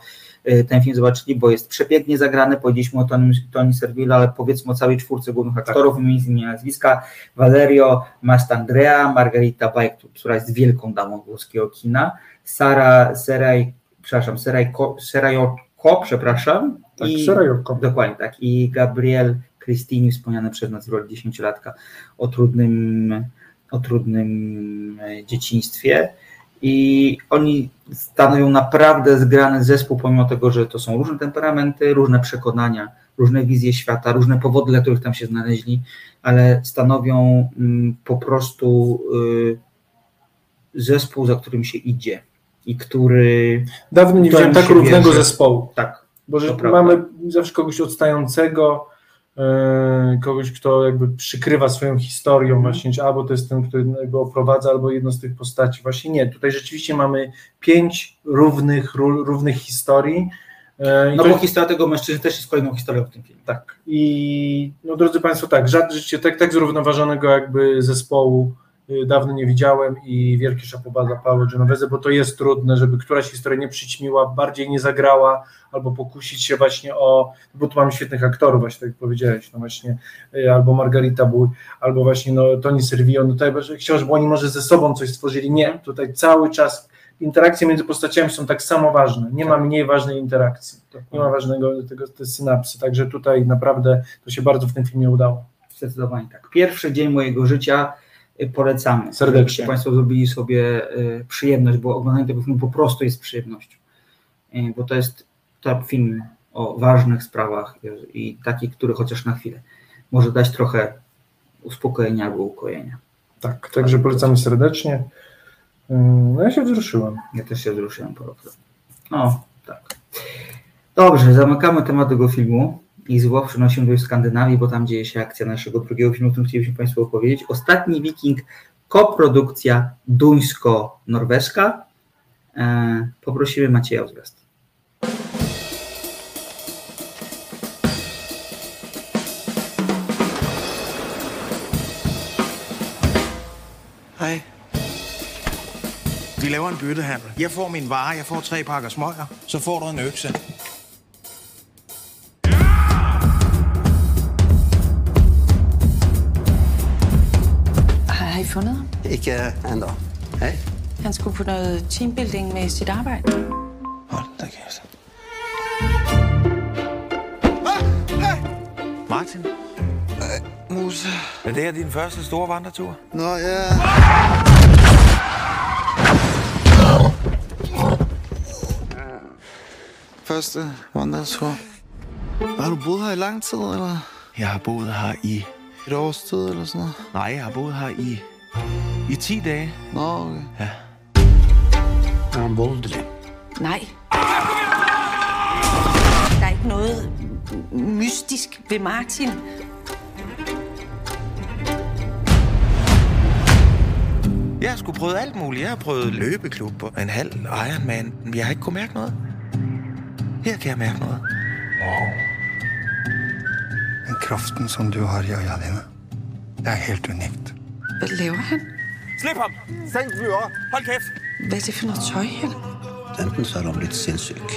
ten film zobaczyli, bo jest przepięknie zagrany, powiedzieliśmy o Tony, Tony Serville, ale powiedzmy o całej czwórce głównych aktorów, wymienić z nimi nazwiska, Valerio Mastandrea, Margarita Bajek, która jest wielką damą włoskiego kina, Sara Seraj, przepraszam, Seraj, Serajoko, przepraszam, Tak, i, Serajoko. dokładnie tak, i Gabriel Cristini, wspomniany przez nas w roli dziesięciolatka o trudnym, o trudnym e, dzieciństwie i oni stanowią naprawdę zgrany zespół, pomimo tego, że to są różne temperamenty, różne przekonania różne wizje świata, różne powody, dla których tam się znaleźli, ale stanowią mm, po prostu y, zespół, za którym się idzie i który. Dawno nie widziałem tak równego wierzy. zespołu. Tak. Bo że mamy zawsze kogoś odstającego, kogoś, kto jakby przykrywa swoją historią, mm. właśnie, albo to jest ten, który jakby oprowadza, albo jedno z tych postaci. Właśnie nie, tutaj rzeczywiście mamy pięć równych, równych historii. Yy, no bo historia tego mężczyzny też jest kolejną historią w tym filmie. Tak. I no drodzy Państwo, tak, żadnie tak, tak zrównoważonego jakby zespołu dawno nie widziałem i wielki szapoba dla Paulo Genovese, bo to jest trudne, żeby któraś historia nie przyćmiła, bardziej nie zagrała, albo pokusić się właśnie o, bo tu mamy świetnych aktorów, właśnie tak jak powiedziałeś, no właśnie, y, albo Margarita Bój, albo właśnie no, Tony Servio, no tutaj chciał, żeby oni może ze sobą coś stworzyli, nie, tutaj cały czas interakcje między postaciami są tak samo ważne, nie ma tak. mniej ważnej interakcji, nie ma ważnego tego, te synapsy, także tutaj naprawdę to się bardzo w tym filmie udało. Zdecydowanie tak. Pierwszy dzień mojego życia polecamy. Serdecznie. Państwo zrobili sobie e, przyjemność, bo oglądanie tego filmu po prostu jest przyjemnością. E, bo to jest to film o ważnych sprawach i taki, który chociaż na chwilę może dać trochę uspokojenia albo ukojenia. Tak, także polecamy serdecznie. Mm, no ja się wzruszyłem. Ja też się wzruszyłem po prostu. No, tak. Dobrze, zamykamy temat tego filmu i zło przenosimy do Skandynawii, bo tam dzieje się akcja naszego drugiego filmu, o którym chcielibyśmy Państwu opowiedzieć. Ostatni Wiking, koprodukcja duńsko-norweska. E, poprosimy Macieja o zwiast. Hej. Vi laver en byttehandel. Jeg får min vare, jeg får tre pakker smøger, så får du en økse. Fundet ham? Ikke ennå. Hei. Han skulle på noget teambuilding med sit arbejde. Hold da kæft. Martin? Øh, Musa. Er det her din første store vandretur? Nå, ja. Første vandretur. Har du boet her i lang tid, eller? Jeg har boet her i... Et års tid, eller sådan noget? Nej, jeg har boet her i i 10 dage. Nå, okay. Ja. Er han voldelig? Nej. Der er ikke noget mystisk ved Martin. Jeg har sgu prøvet alt muligt. Jeg har prøvet løbeklub og en halv Ironman. Men jeg har ikke kunnet mærke noget. Her kan jeg mærke noget. Wow. Den kraften, som du har i øjnene det er helt unikt. Hvad laver han? Slip ham! Sænk fyre! Hold kæft! Hvad er det for noget tøj her? Enten så er han blitt sinnssyk.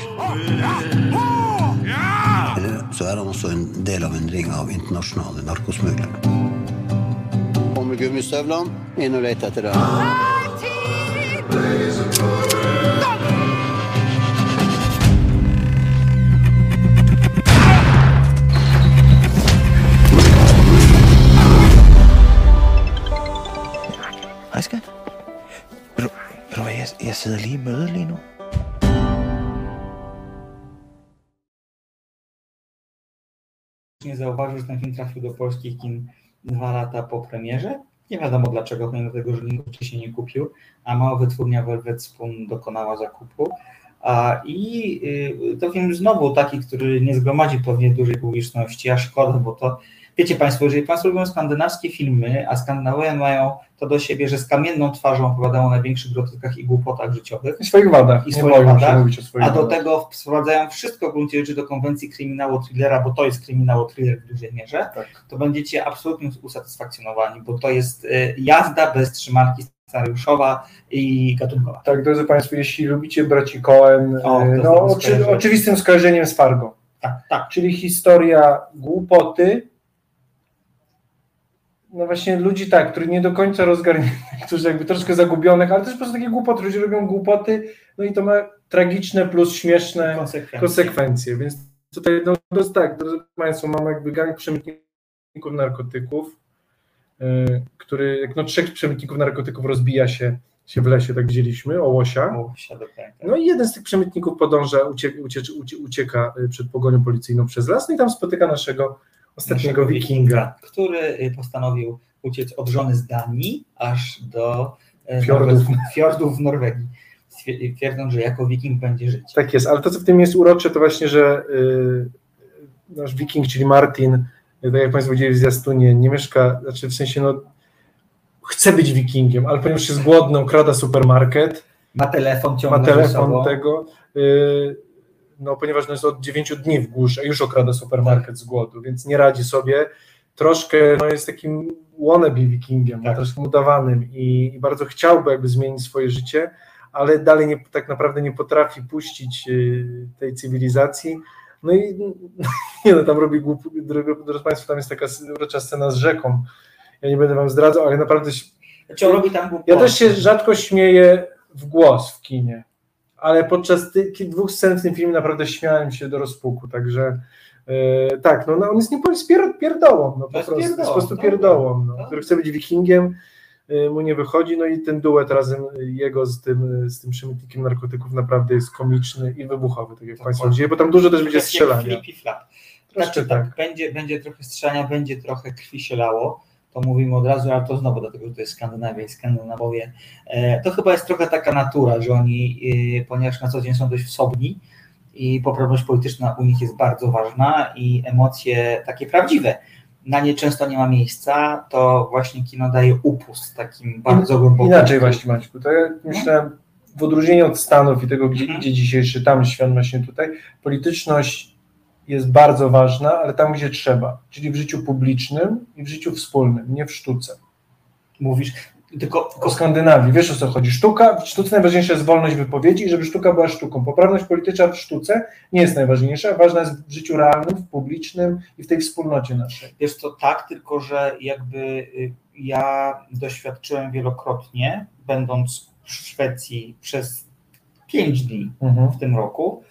Eller så er han også en del av en ring av internasjonale narkosmuglere. På med gummistøvlene, inn og lete etter det. Zauważył, że ten film trafił do polskich kin dwa lata po premierze. Nie wiadomo dlaczego, pomimo tego, że nikt wcześniej nie kupił, a mała wytwórnia Velvet Spoon dokonała zakupu. A, I y, to film znowu taki, który nie zgromadzi pewnie dużej publiczności, a szkoda, bo to Wiecie Państwo, jeżeli Państwo lubią skandynawskie filmy, a Skandynawowie mają to do siebie, że z kamienną twarzą opowiadają o największych grotykach i głupotach życiowych. I swoich wadach. I swoich wadach. a do tego wprowadzają wszystko w gruncie rzeczy do konwencji kryminało thrillera, bo to jest kryminało thriller w dużej mierze, tak. to będziecie absolutnie usatysfakcjonowani, bo to jest y, jazda bez trzymarki scenariuszowa i gatunkowa. Tak, drodzy Państwo, jeśli lubicie braci Cohen, o, y, no, oczy, oczywistym skojarzeniem z Fargo. Tak, tak. Czyli historia głupoty, no właśnie ludzi tak, którzy nie do końca rozgarniętych, *laughs* którzy jakby troszkę zagubionych, ale też po prostu takie głupoty, ludzie robią głupoty, no i to ma tragiczne plus śmieszne konsekwencje, konsekwencje. więc tutaj no, to jest tak, drodzy Państwo, mamy jakby gang przemytników narkotyków, yy, który, jak no trzech przemytników narkotyków rozbija się się w lesie tak widzieliśmy, o łosia. Dokładnie. No i jeden z tych przemytników podąża, ucieka, ucieka y, przed pogonią policyjną przez las, no i tam spotyka naszego ostatniego wikinga. Który y, postanowił uciec od żony z Danii aż do e, Fiordów. Fiordów w Norwegii. Twierdząc, że jako wiking będzie żyć. Tak jest, ale to, co w tym jest urocze, to właśnie, że y, nasz wiking, czyli Martin, y, tak jak Państwo widzieli w zwiastunie, nie mieszka, znaczy w sensie, no, chce być wikingiem, ale ponieważ jest głodny, okrada supermarket, Ma telefon ma ciągle ze telefon tego, y, no ponieważ no jest od 9 dni w górze, a już okrada supermarket z głodu, więc nie radzi sobie, troszkę no jest takim wannabe wikingiem, Tak. troszkę udawanym i, i bardzo chciałby jakby zmienić swoje życie, ale dalej nie, tak naprawdę nie potrafi puścić y, tej cywilizacji. No i *laughs* nie no, tam robi głup, drodzy Państwo, tam jest taka urocza scena z rzeką. Ja nie będę Wam zdradzał, ale naprawdę się, Znaczy, on robi tam głupoty. ja też się rzadko śmieję w głos w kinie, ale podczas tych dwóch scen w tym filmie naprawdę śmiałem się do rozpuku, także e, tak, no, no on jest nie pier, pierdołą, no, po prostu, jest pierdołą, po prostu no. pierdołą, no, No. który chce być wikingiem, e, mu nie wychodzi, no i ten duet razem jego z tym, z tym przemytnikiem narkotyków naprawdę jest komiczny i wybuchowy, tak jak Państwo widzieli, bo tam dużo też będzie Tak strzelania. Flippy Flap. Troszkę Znaczy tak, tak. będzie, będzie trochę strzelania, będzie trochę krwi się lało, to mówimy od razu, ale to znowu dlatego, że to jest Skandynawia i Skandynawowie. E, to chyba jest trochę taka natura, że oni, e, ponieważ na co dzień są dość wsobni i poprawność polityczna u nich jest bardzo ważna i emocje takie prawdziwe na nie często nie ma miejsca, to właśnie kino daje upust takim bardzo głębokim. Inaczej właśnie Maćku, to ja myślałem w odróżnieniu od Stanów i tego, gdzie Mhm. idzie dzisiejszy tam świat właśnie tutaj, polityczność jest bardzo ważna, ale tam, gdzie trzeba, czyli w życiu publicznym i w życiu wspólnym, nie w sztuce. Mówisz, tylko, O Skandynawii, wiesz o co chodzi? Sztuka, w sztuce najważniejsza jest wolność wypowiedzi i żeby sztuka była sztuką. Poprawność polityczna w sztuce nie jest najważniejsza, ważna jest w życiu realnym, w publicznym i w tej wspólnocie naszej. Wiesz to tak, tylko że jakby y, ja doświadczyłem wielokrotnie, będąc w Szwecji przez pięć dni Mhm. w tym roku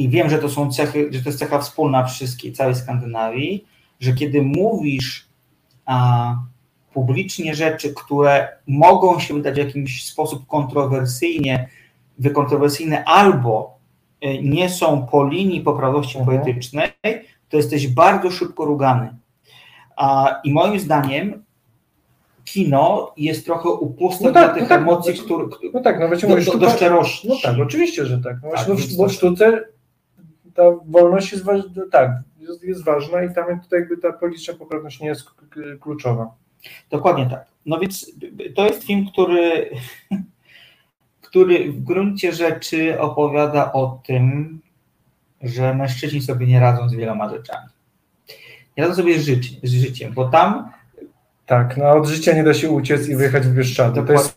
i wiem, że to są cechy, że to jest cecha wspólna wszystkiej, całej Skandynawii, że kiedy mówisz a, publicznie rzeczy, które mogą się wydać w jakiś sposób kontrowersyjnie, wykontrowersyjne albo y, nie są po linii poprawności Mhm. politycznej, to jesteś bardzo szybko rugany. A, I moim zdaniem kino jest trochę upustem No tak, dla tych no tak, emocji, znaczy, które, No tak, no właśnie do, do, do szczerości. No tak, oczywiście, że tak. No właśnie, Tak, no, więc bo w sztuce ta wolność jest, waż, tak, jest, jest ważna i tam tutaj jakby ta polityczna poprawność nie jest kluczowa. Dokładnie tak. No więc to jest film, który, *laughs* który w gruncie rzeczy opowiada o tym, że mężczyźni sobie nie radzą z wieloma rzeczami. Nie radzą sobie z, życi, z życiem, bo tam Tak, no od życia nie da się uciec i wyjechać w Bieszczady. To jest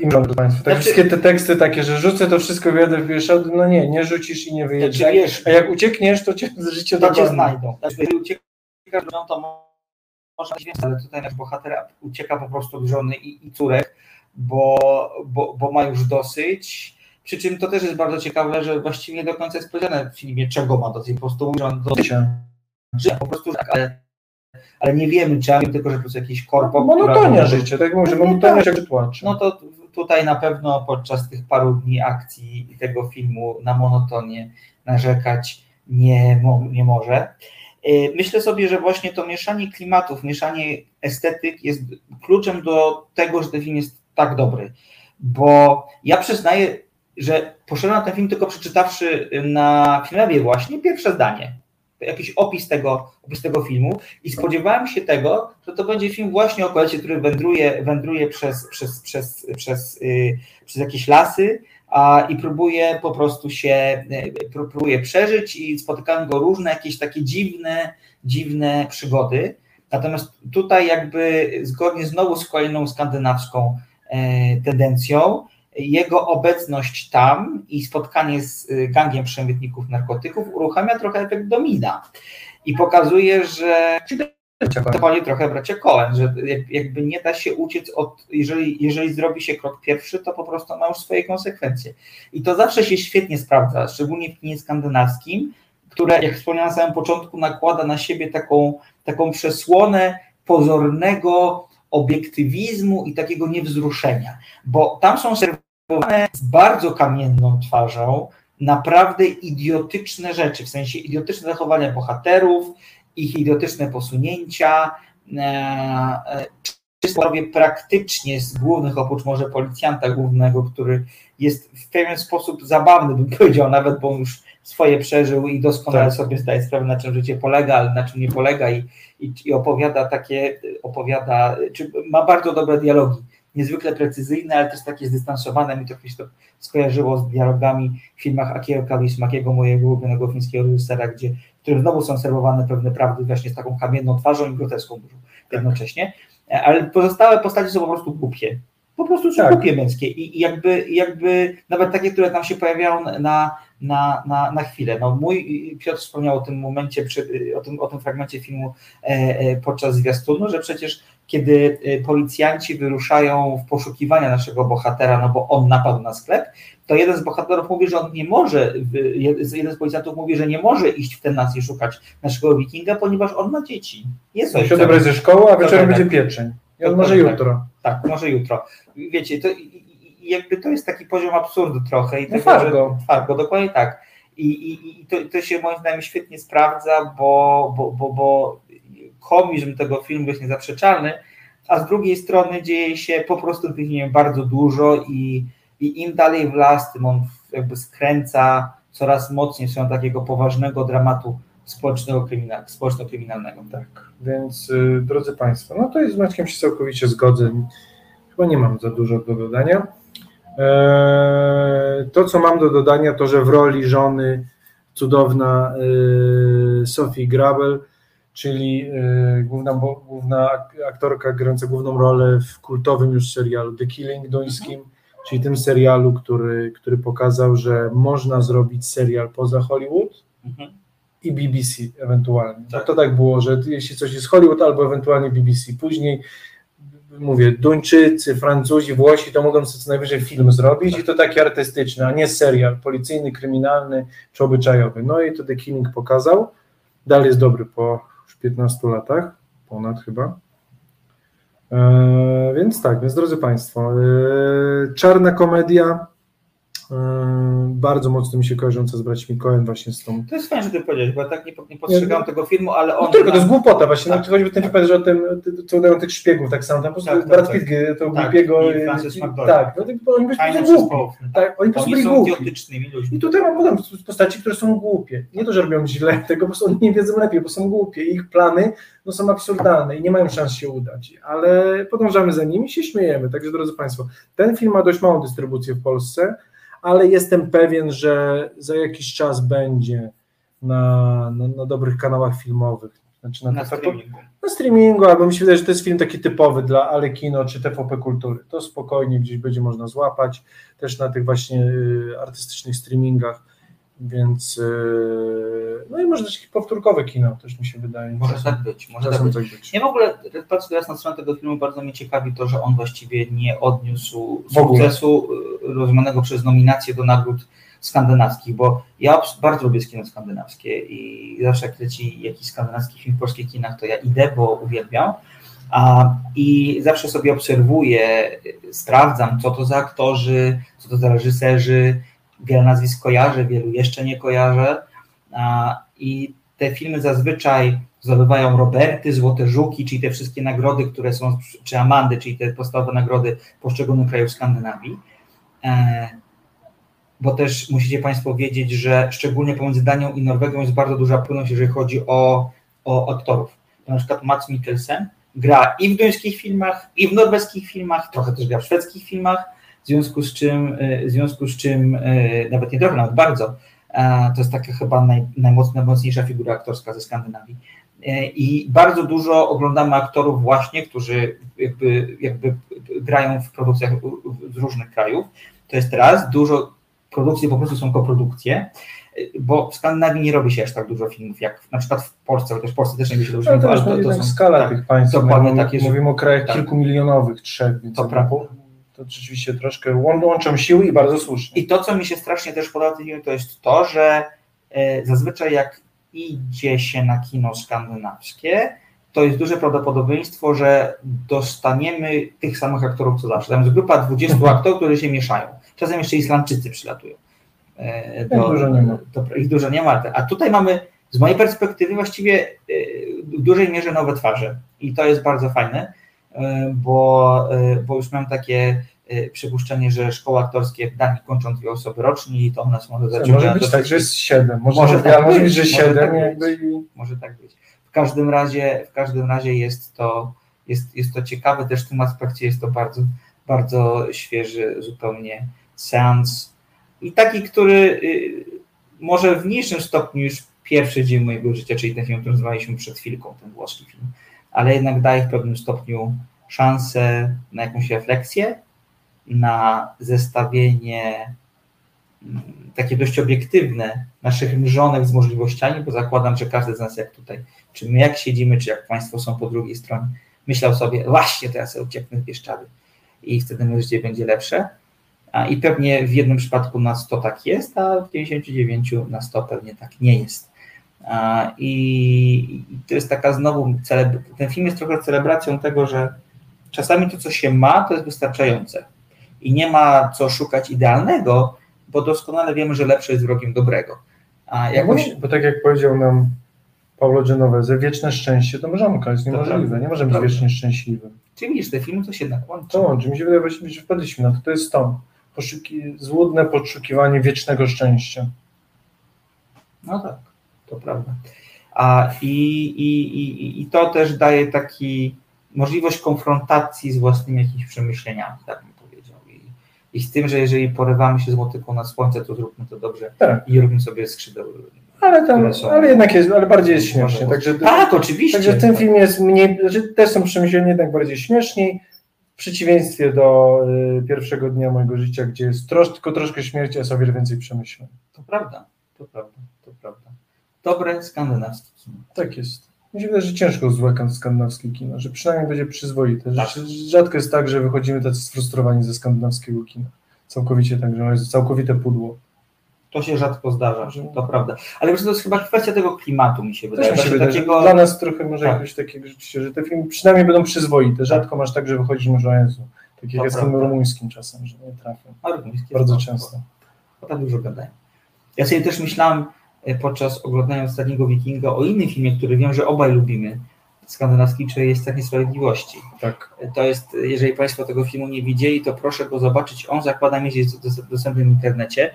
im do Państwa. Tak, Znaczy- wszystkie te teksty takie, że rzucę to wszystko, wyjadę w Bieszczady, no nie, nie rzucisz i nie wyjedziesz. Znaczy, wiesz- a jak uciekniesz, to cię z życia to cię znajdą. Znaczy, jeżeli uciekasz to mo- można więcej, ale tutaj nasz bohater ucieka po prostu od żony i, i córek, bo, bo, bo ma już dosyć. Przy czym to też jest bardzo ciekawe, że właściwie nie do końca jest powiedziane w filmie, czego ma dosyć. Po prostu mówi, że on dosyć życia, po prostu tak, ale, ale nie wiemy, czy ja wiem tylko, że to jest jakiś korpo. Monotonia która- życia, tak jak mówię, że No monotonia tak. się płacze. No to tutaj na pewno podczas tych paru dni akcji tego filmu na monotonię narzekać nie, nie może. Yy, Myślę sobie, że właśnie to mieszanie klimatów, mieszanie estetyk jest kluczem do tego, że ten film jest tak dobry. Bo ja przyznaję, że poszedłem na ten film tylko przeczytawszy na filmie właśnie pierwsze zdanie. Jakiś opis tego, opis tego filmu i spodziewałem się tego, że to będzie film właśnie o kolecie, który wędruje, wędruje przez, przez, przez, przez, yy, przez jakieś lasy a, i próbuje po prostu się, yy, pró- próbuje przeżyć i spotykają go różne jakieś takie dziwne, dziwne przygody. Natomiast tutaj jakby zgodnie znowu z kolejną skandynawską e, tendencją, jego obecność tam i spotkanie z y, gangiem przemytników narkotyków uruchamia trochę efekt domina i pokazuje, że to pali trochę bracia Cohen, że jak- jakby nie da się uciec od, jeżeli, jeżeli zrobi się krok pierwszy, to po prostu ma już swoje konsekwencje. I to zawsze się świetnie sprawdza, szczególnie w kinie skandynawskim, które, jak wspomniałem na samym początku, nakłada na siebie taką, taką przesłonę pozornego obiektywizmu i takiego niewzruszenia, bo tam są serwowane z bardzo kamienną twarzą naprawdę idiotyczne rzeczy, w sensie idiotyczne zachowania bohaterów, ich idiotyczne posunięcia, czystowie praktycznie z głównych, oprócz może policjanta głównego, który jest w pewien sposób zabawny, bym powiedział, nawet bo już swoje przeżył i doskonale tak. sobie zdaje sprawę, na czym życie polega, ale na czym nie polega i, i, i opowiada takie, opowiada, czy ma bardzo dobre dialogi, niezwykle precyzyjne, ale też takie zdystansowane, mi trochę się to skojarzyło z dialogami w filmach Akiego Kaurismakiego, mojego ulubionego fińskiego reżysera, gdzie, w którym znowu są serwowane pewne prawdy właśnie z taką kamienną twarzą i groteską jednocześnie, ale pozostałe postacie są po prostu głupie, po prostu są tak. głupie męskie. I, i jakby, jakby nawet takie, które tam się pojawiają na, na, na, na chwilę. No mój Piotr wspomniał o tym momencie, o, tym, o tym fragmencie filmu e, e, podczas zwiastunu, że przecież kiedy e, policjanci wyruszają w poszukiwania naszego bohatera, no bo on napadł na sklep, to jeden z bohaterów mówi, że on nie może, jeden z policjantów mówi, że nie może iść w ten nas i szukać naszego wikinga, ponieważ on ma dzieci. Jest Musi odebrać ze szkoły, a wieczorem będzie pieczeń. I on może jutro. Tak, może jutro. Wiecie, to jakby to jest taki poziom absurdu trochę. I no Fargo. Fargo, dokładnie tak. I, i, i to, to się moim zdaniem świetnie sprawdza, bo, bo, bo, bo komizm tego filmu jest niezaprzeczalny, a z drugiej strony dzieje się po prostu w filmie bardzo dużo i, i im dalej w las, tym on jakby skręca coraz mocniej w stronę takiego poważnego dramatu społeczno-kryminalnego. Tak, więc y, drodzy Państwo, no to jest z Maćkiem się całkowicie zgodzę. Chyba nie mam za dużo do dodania. Eee, to, co mam do dodania, to, że w roli żony cudowna y, Sophie Grabel, czyli y, główna, główna aktorka grająca główną rolę w kultowym już serialu The Killing duńskim, czyli tym serialu, który, który pokazał, że można zrobić serial poza Hollywood mhm. i BBC ewentualnie. Tak. To tak było, że jeśli coś jest Hollywood albo ewentualnie BBC. Później mówię, Duńczycy, Francuzi, Włosi to mogą sobie co najwyżej film zrobić tak. i to taki artystyczny, a nie serial policyjny, kryminalny czy obyczajowy. No i to The Killing pokazał. Dalej jest dobry po już 15 latach, ponad chyba. E, więc tak, więc drodzy Państwo, e, czarna komedia, bardzo mocno mi się kojarząca z braćmi Cohen właśnie z tą... To jest fajnie, że ty powiedziałeś, bo ja tak nie, nie postrzegałem tego filmu, ale on... No tylko, to jest głupota właśnie, tak. no, choćby ten wypadek, że o tym, co udają tych szpiegów, tak samo, tam po prostu tak, Brad tak, Pitt, to tak, głupiego... Tak, no, to, oni po prostu głupi. Tak, oni po prostu byli głupi. I tutaj mam potem postaci, które są głupie. Nie to, że robią źle, *laughs* tego po prostu oni nie wiedzą lepiej, bo są głupie. Ich plany no, są absurdalne i nie mają szans się udać, ale podążamy za nimi i się śmiejemy. Także drodzy Państwo, ten film ma dość małą dystrybucję w Polsce, ale jestem pewien, że za jakiś czas będzie na, na, na dobrych kanałach filmowych. Znaczy na, na, streamingu. na streamingu, albo mi się wydaje, że to jest film taki typowy dla Alekino czy TVP Kultury. To spokojnie gdzieś będzie można złapać, też na tych właśnie y, artystycznych streamingach więc yy, no i może też takie powtórkowe kino, też mi się wydaje. Może tak być, może tak być. tak być. Nie w ogóle, patrzę teraz na stronę tego filmu, bardzo mnie ciekawi to, że on właściwie nie odniósł sukcesu yy, rozumianego przez nominację do nagród skandynawskich, bo ja bardzo lubię kino skandynawskie i zawsze jak leci jakiś skandynawski film w polskich kinach, to ja idę, bo uwielbiam. A, I zawsze sobie obserwuję, sprawdzam, co to za aktorzy, co to za reżyserzy, wiele nazwisk kojarzę, wielu jeszcze nie kojarzę i te filmy zazwyczaj zdobywają Roberty, Złote Żuki, czyli te wszystkie nagrody, które są, czy Amandy, czyli te podstawowe nagrody poszczególnych krajów Skandynawii. E, bo też musicie Państwo wiedzieć, że szczególnie pomiędzy Danią i Norwegią jest bardzo duża płynność, jeżeli chodzi o, o aktorów. Na przykład Mats Mikkelsen gra i w duńskich filmach, i w norweskich filmach, trochę też gra w szwedzkich filmach, w związku z czym, e, w związku z czym e, nawet nie trochę, nawet bardzo, to jest taka chyba naj, najmocniejsza figura aktorska ze Skandynawii. E, I bardzo dużo oglądamy aktorów właśnie, którzy jakby, jakby grają w produkcjach z różnych krajów. To jest raz, dużo produkcji po prostu są koprodukcje, bo w Skandynawii nie robi się aż tak dużo filmów, jak na przykład w Polsce, chociaż w Polsce też nie robi się dużo no, filmów, ale to, to są skala tak, tych państw. Dokładnie mówimy, takie, mówimy o krajach tak, kilkumilionowych, trzech, więc to to rzeczywiście troszkę łączą siły i bardzo słusznie. I to, co mi się strasznie też podoba w tym filmie, to jest to, że e, zazwyczaj jak idzie się na kino skandynawskie, to jest duże prawdopodobieństwo, że dostaniemy tych samych aktorów co zawsze. Tam jest grupa 20 aktorów, którzy się mieszają. Czasem jeszcze Islandczycy przylatują. E, Ich dużo nie ma. To, ich dużo nie ma. A tutaj mamy z mojej perspektywy właściwie e, w dużej mierze nowe twarze. I to jest bardzo fajne, bo, e, bo już mam takie e, przypuszczenie, że szkoły aktorskie w Danii kończą dwie osoby rocznie i to u nas może zacząć. Może być tak, że jest siedem. Może, Może tak może być, być, że może tak i... Może tak być. W każdym razie, w każdym razie jest to, jest, jest to ciekawe, też w tym aspekcie jest to bardzo, bardzo świeży zupełnie seans i taki, który y, może w mniejszym stopniu już pierwszy dzień mojego życia, czyli ten film, który nazwaliśmy przed chwilką, ten włoski film, ale jednak daje w pewnym stopniu szansę na jakąś refleksję, na zestawienie mm, takie dość obiektywne naszych mrzonek z możliwościami, bo zakładam, że każdy z nas jak tutaj, czy my jak siedzimy, czy jak Państwo są po drugiej stronie, myślał sobie, właśnie teraz ja ucieknę z Bieszczady i wtedy moje życie będzie lepsze. I pewnie w jednym przypadku na 100 tak jest, a w 99 na 100 pewnie tak nie jest. I, to jest taka znowu, ten film jest trochę celebracją tego, że czasami to, co się ma, to jest wystarczające. I nie ma co szukać idealnego, bo doskonale wiemy, że lepsze jest wrogiem dobrego. A jakoś, No, bo tak jak powiedział nam Paulo Genovese, wieczne szczęście to mrzonka, jest niemożliwe. Nie możemy być wiecznie szczęśliwym. Czyli widzisz, te filmy to się jednak łączy. To łączy. Mi się wydaje że wpadliśmy na to. To jest to. Poszuki... Złudne poszukiwanie wiecznego szczęścia. No tak, to prawda. A i, i, i, i to też daje taki możliwość konfrontacji z własnymi jakimiś przemyśleniami, tak bym powiedział. I, I z tym, że jeżeli porywamy się z motyką na słońce, to zróbmy to dobrze Tak. i róbmy sobie skrzydeł. Ale tam, są- ale jednak jest, ale bardziej jest śmiesznie. Także, Tak, oczywiście. Także ten film jest mniej, znaczy też są przemyślenia jednak bardziej śmieszniej, w przeciwieństwie do y, pierwszego dnia mojego życia, gdzie jest trosz, tylko troszkę śmierci, a o wiele więcej przemyśleń. To prawda, to prawda. Dobre skandynawskie kino. Tak jest. Mi się wydaje, że ciężko złe kan- skandynawskie kino, że przynajmniej będzie przyzwoite. Że Tak. Rzadko jest tak, że wychodzimy tacy sfrustrowani ze skandynawskiego kina. Całkowicie tak, że jest całkowite pudło. To się rzadko zdarza, to prawda. Ale wiesz, to jest chyba kwestia tego klimatu, mi się wydaje. mi się wydaje, takiego... że dla nas trochę może Tak. jakoś takiego rzeczywiście, że te filmy przynajmniej będą przyzwoite. Rzadko masz tak, że wychodzisz mówisz, o Jezu, tak jak jest rumuńskim czasem, że nie rumuńskie Bardzo często. Tak dużo gadają. Ja sobie też myślałem podczas oglądania ostatniego Wikinga o innym filmie, który wiem, że obaj lubimy, skandynawski, czyli jest Cech Niesprawiedliwości. Tak. To jest, jeżeli Państwo tego filmu nie widzieli, to proszę go zobaczyć. On zakładam, jest dos- dostępny w internecie.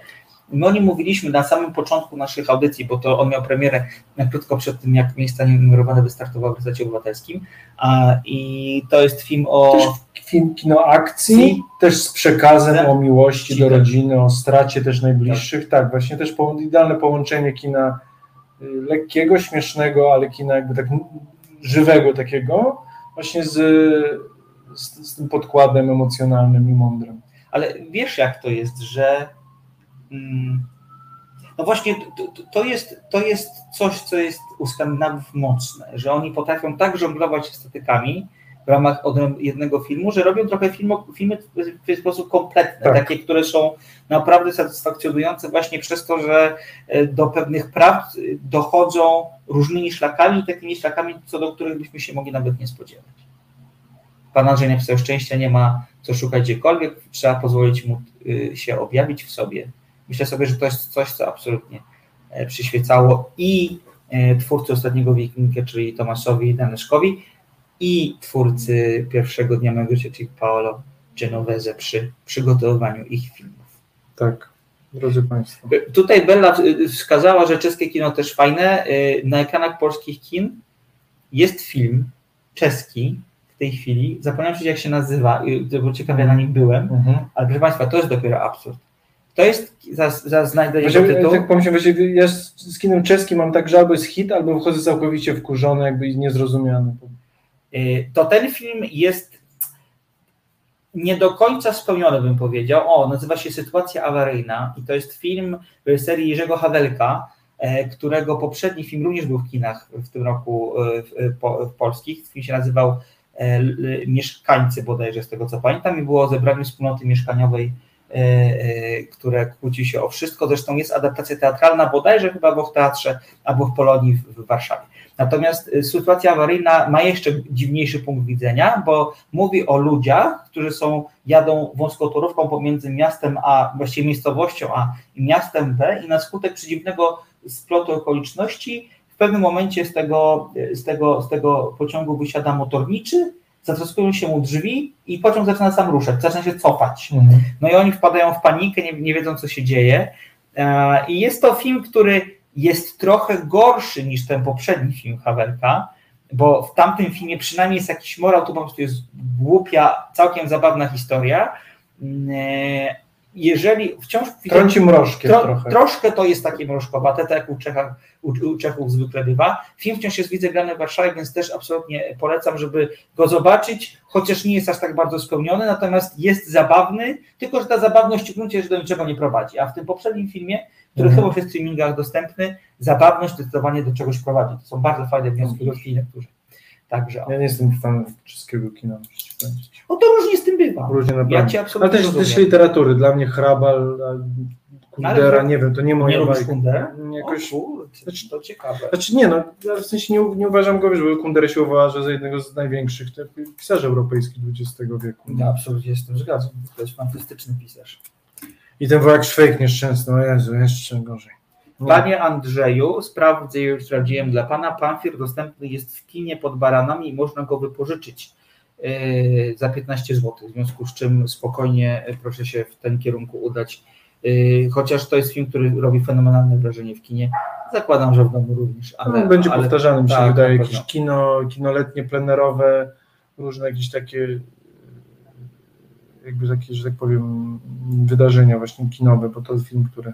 My o nim mówiliśmy na samym początku naszych audycji, bo to on miał premierę na krótko przed tym, jak miejsca numerowane wystartowały w Resecie Obywatelskim. A, I to jest film o... Też film kino akcji, też z przekazem o miłości do rodziny, o stracie też najbliższych. Tak, właśnie też idealne połączenie kina y, lekkiego, śmiesznego, ale kina jakby tak żywego takiego, właśnie z, z, z tym podkładem emocjonalnym i mądrym. Ale wiesz, jak to jest, że. Mm, No właśnie, to, to- jest, to jest coś, co jest u Skandynawów mocne, że oni potrafią tak żonglować estetykami w ramach jednego filmu, że robią trochę filmy w sposób kompletny, Tak. takie, które są naprawdę satysfakcjonujące właśnie przez to, że e, do pewnych prawd e, dochodzą różnymi szlakami, takimi szlakami, co do których byśmy się mogli nawet nie spodziewać. Pan Andrzej napisał, szczęścia nie ma co szukać gdziekolwiek, trzeba pozwolić mu y, się objawić w sobie. Myślę sobie, że to jest coś, co absolutnie e, przyświecało i e, twórcy ostatniego Wikinga, czyli Tomaszowi Daneszkowi i twórcy pierwszego dnia mojego życia, czyli Paolo Genovese przy przygotowywaniu ich filmów. Tak, drodzy Państwo. Y, Tutaj Bella wskazała, że czeskie kino też fajne. Na ekranach polskich kin jest film czeski w tej chwili. Zapomniałem przecież jak się nazywa, bo ciekawie na nim byłem, Mhm. ale proszę Państwa, to jest dopiero absurd. To jest, zaraz, zaraz znajdę jego Właściwie, tytuł. tak pomyślałem, właściwie ja z, z kinem czeskim mam tak, że albo jest hit, albo wychodzę całkowicie wkurzony, jakby niezrozumiany. Y, To ten film jest nie do końca spełniony, bym powiedział. O, nazywa się Sytuacja awaryjna i to jest film serii Jerzego Hawelka, e, którego poprzedni film również był w kinach w tym roku e, w, w, po- w polskich. Film się nazywał e, Mieszkańcy bodajże, z tego co pamiętam, i było o zebraniu wspólnoty mieszkaniowej, e, e, które kłóci się o wszystko. Zresztą jest adaptacja teatralna bodajże chyba w teatrze albo w Polonii w, Warszawie. Natomiast y, sytuacja awaryjna ma jeszcze dziwniejszy punkt widzenia, bo mówi o ludziach, którzy są, jadą wąskotorówką pomiędzy miastem A, właściwie miejscowością A miastem B i na skutek przedziwnego splotu okoliczności w pewnym momencie z tego, z tego, z tego pociągu wysiada motorniczy, zatraskują się mu drzwi i pociąg zaczyna sam ruszać, zaczyna się cofać. No i oni wpadają w panikę, nie, nie wiedzą co się dzieje. E, I jest to film, który jest trochę gorszy niż ten poprzedni film Havelka, bo w tamtym filmie przynajmniej jest jakiś morał, to po prostu jest głupia, całkiem zabawna historia. Jeżeli wciąż... Trąci mrożkiem tro, trochę. Troszkę to jest takie mrożkowate, tak jak u, Czechach, u, u Czechów zwykle bywa. Film wciąż jest widzę grany w Warszawie, więc też absolutnie polecam, żeby go zobaczyć, chociaż nie jest aż tak bardzo spełniony, natomiast jest zabawny, tylko że ta zabawność w gruncie rzeczy do niczego nie prowadzi. A w tym poprzednim filmie, który Mhm. chyba w streamingach dostępny, zabawność zdecydowanie do czegoś prowadzi. To są bardzo fajne wnioski ludzkiej lekturze. Także. Ja nie jestem fanem czeskiego kina, muszę ci powiedzieć. No to różnie z tym bywa. Różnie naprawdę. Ja cię absolutnie Ale też, rozumiem. też literatury. Dla mnie Hrabal, a Kundera, Ale- nie wiem, to nie moja Nie bajka. Kundera? Jakoś... O kurczę, to ciekawe. Znaczy nie, no ja w sensie nie, nie uważam go, wiesz, bo Kundera się uważa za jednego z największych te- pisarzy europejskich XX wieku. Ja absolutnie się z tym zgadzam. To jest fantastyczny pisarz. I ten wojak Szwejk nieszczęsny, o Jezu, jeszcze gorzej. Nie. Panie Andrzeju, sprawdzę już sprawdziłem dla Pana. Pamfir dostępny jest w kinie pod baranami i można go wypożyczyć yy, za 15 zł. W związku z czym spokojnie yy, proszę się w ten kierunku udać. Yy, Chociaż to jest film, który robi fenomenalne wrażenie w kinie. Zakładam, że w domu również. Ale, no, będzie ale, powtarzany, mi się tak, wydaje, jakieś pewno. kino, kinoletnie, plenerowe, różne jakieś takie jakby takie, że tak powiem, wydarzenia właśnie kinowe, bo to jest film, który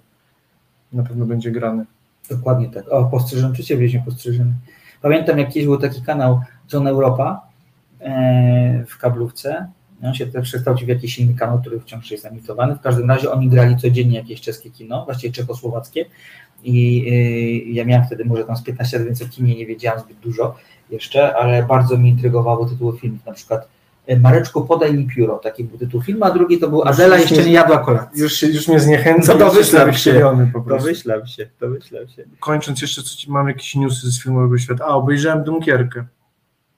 na pewno będzie grany. Dokładnie tak. O, postrzeżony, oczywiście byliśmy postrzeżeni. Pamiętam, jak kiedyś był taki kanał Zona Europa e, w kablówce. On się też przekształcił w jakiś inny kanał, który wciąż jest emitowany. W każdym razie oni grali codziennie jakieś czeskie kino, właściwie czechosłowackie. I e, ja miałem wtedy może tam z 15 lat, więc o kinie nie wiedziałem zbyt dużo jeszcze, ale bardzo mi intrygowały tytuły filmów, na przykład Mareczku, podaj mi pióro, taki był tytuł filmu, a drugi to był Adela jeszcze nie jadła kolacji. Już, już mnie zniechęca, No jestem się. wyślam się, to wyślam się. Kończąc jeszcze, co ci, mam jakieś newsy z filmowego świata. A, obejrzałem Dunkierkę.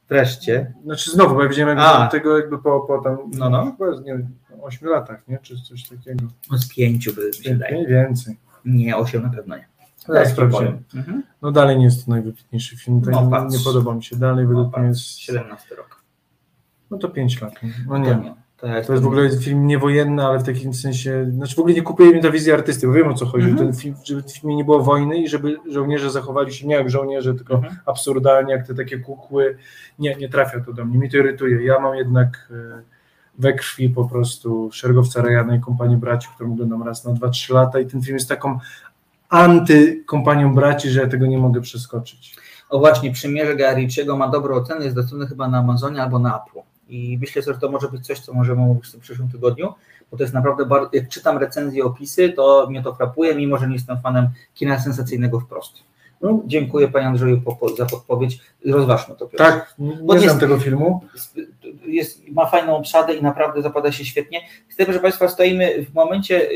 Wreszcie. Znaczy znowu, bo ja widziałem jakby tego jakby po, po tam, No, no. nie wiem, 8 latach, nie? Czy coś takiego. No z pięciu by się Mniej więcej. Nie, osiem na pewno nie. Sprawdzimy. powiem. Mhm. No dalej nie jest to najwybitniejszy film, No, nie, nie podoba mi się. Dalej według mnie jest, 17 rok. No to 5 lat. No To nie. nie. To, jest w ogóle film niewojenny, ale w takim sensie, znaczy w ogóle nie kupuje mi ta wizja artysty, bo wiem o co chodzi, Mhm. ten film, żeby w filmie nie było wojny i żeby żołnierze zachowali się nie jak żołnierze, tylko Mhm. absurdalnie, jak te takie kukły. Nie, nie trafia to do mnie, mi to irytuje. Ja mam jednak e, we krwi po prostu szeregowca Rejana i kompanię braci, którą oglądam raz na 2-3 lata i ten film jest taką antykompanią braci, że ja tego nie mogę przeskoczyć. O właśnie, Przymierze Gariciego ma dobre oceny, jest dostępny chyba na Amazonie albo na Apple. I myślę, że to może być coś, co możemy omówić w przyszłym tygodniu, bo to jest naprawdę bardzo, jak czytam recenzje, opisy, to mnie to frapuje, mimo że nie jestem fanem kina sensacyjnego wprost. No, Dziękuję Panie Andrzeju za podpowiedź. Rozważmy to. Piotr. tak, nie Bo znam jest- tego filmu. jest, ma fajną obsadę i naprawdę zapada się świetnie. Z tym, proszę Państwa, stoimy w momencie,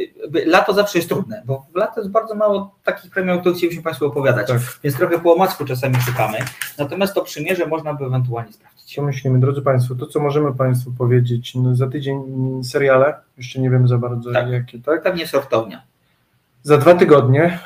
lato zawsze jest trudne, bo w lato jest bardzo mało takich premierów, o których chcielibyśmy Państwu opowiadać, Tak. więc trochę po omacku czasami szukamy. Natomiast to przymierze można by ewentualnie sprawdzić. Co myślimy, drodzy Państwo, to co możemy Państwu powiedzieć, no, za tydzień seriale, jeszcze nie wiemy za bardzo Tak. jakie, tak? Pewnie sortownia. Za dwa tygodnie,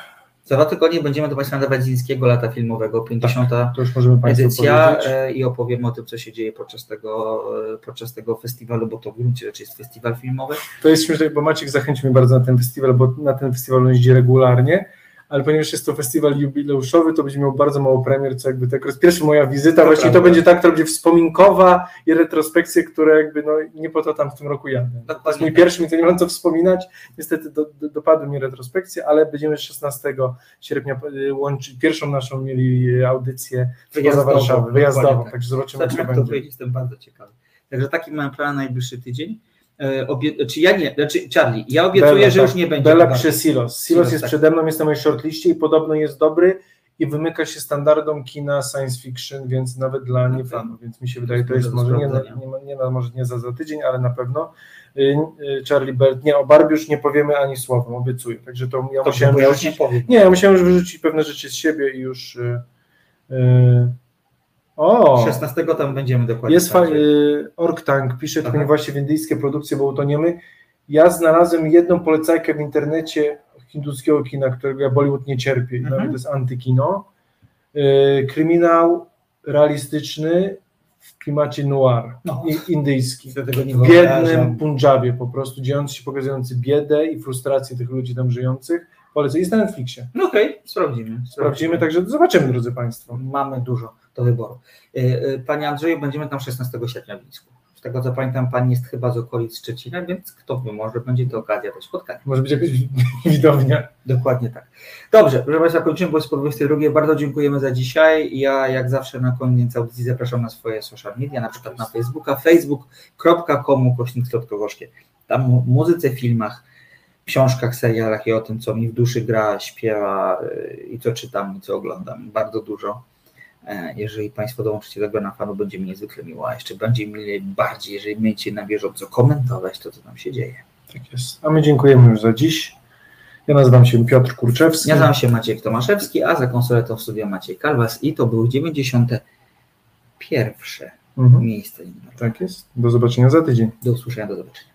Za dwa tygodnie będziemy do Państwa nadawać Zińskiego Lata Filmowego, 50. to już możemy Państwu edycja powiedzieć. e, i opowiemy o tym, co się dzieje podczas tego, e, podczas tego festiwalu, bo to w gruncie rzeczy jest festiwal filmowy. To jest śmieszne, bo Maciek zachęcił mnie bardzo na ten festiwal, bo na ten festiwal on jeździ regularnie, ale ponieważ jest to festiwal jubileuszowy, to będzie miał bardzo mało premier, co jakby tak jest pierwsza moja wizyta, To właściwie to prawda. będzie tak, to będzie wspominkowa i retrospekcje, które jakby no nie po to tam w tym roku jadę. To jest mój tak. pierwszy, więc ja nie mam co wspominać. Niestety do, do, dopadły mnie retrospekcje, ale będziemy 16 sierpnia y, łączyć, pierwszą naszą mieli y, audycję Wyjazdową, Warszawę, wyjazdową, tak. także zobaczymy, co Zobaczymy, jak to będzie. wyjdzie, jestem bardzo ciekawy. Także taki mam plan na najbliższy tydzień. E, Obie, czy ja nie, znaczy Charlie, ja obiecuję, że tak. już nie będzie. Chyba. pisze Silos. Silos Silos, jest tak. przede mną, jest na mojej shortliście i podobno jest dobry i wymyka się standardom kina science fiction, więc nawet dla niefanów, więc mi się wydaje, to jest może nie, na, nie, nie na, może nie za, za tydzień, ale na pewno. Y, y, Charlie Bell, nie, o Barbie już nie powiemy ani słowem, obiecuję, także to ja To musiałem ja już nie powiem. nie, ja musiałem już wyrzucić pewne rzeczy z siebie i już Yy, o! 16 tam będziemy dokładnie. Jest fa- y, Orktank, pisze, Aha. to właśnie w indyjskie produkcje, bo utoniemy. Ja znalazłem jedną polecajkę w internecie hinduskiego kina, którego ja Bollywood nie cierpię, Mhm. nawet to jest antykino. Y, kryminał realistyczny w klimacie noir, No. indyjski. W biednym Punjabie po prostu, dziejący się, pokazujący biedę i frustrację tych ludzi tam żyjących. Polecę, jest na Netflixie. No okej, sprawdzimy. Sprawdzimy, także zobaczymy, drodzy Państwo. Mamy dużo do wyboru. Y, y, Panie Andrzeju, będziemy tam 16 sierpnia w Mińsku. Z tego co pamiętam, Pan jest chyba z okolic Szczecina, więc kto wie, może będzie to okazja do spotkania. Może być jakaś *laughs* widownia. Dokładnie tak. Dobrze, proszę Państwa, kończymy, bo jest po 22. Bardzo dziękujemy za dzisiaj. Ja jak zawsze na koniec audycji zapraszam na swoje social media, na przykład na Facebooka, facebook.com kośnik. Tam o muzyce, filmach, książkach, serialach i o tym, co mi w duszy gra, śpiewa y, i co czytam i co oglądam. Bardzo dużo. E, Jeżeli Państwo dołączycie do grona fanu, będzie mi niezwykle miło, a jeszcze będzie mi bardziej, jeżeli będziecie na bieżąco komentować to, co tam się dzieje. Tak jest. A my dziękujemy już za dziś. Ja nazywam się Piotr Kurczewski. Ja nazywam się Maciek Tomaszewski, a za konsoletą w studio Maciej Kalwas i to był 91. Mhm. miejsce. Tak jest. Do zobaczenia za tydzień. Do usłyszenia, do zobaczenia.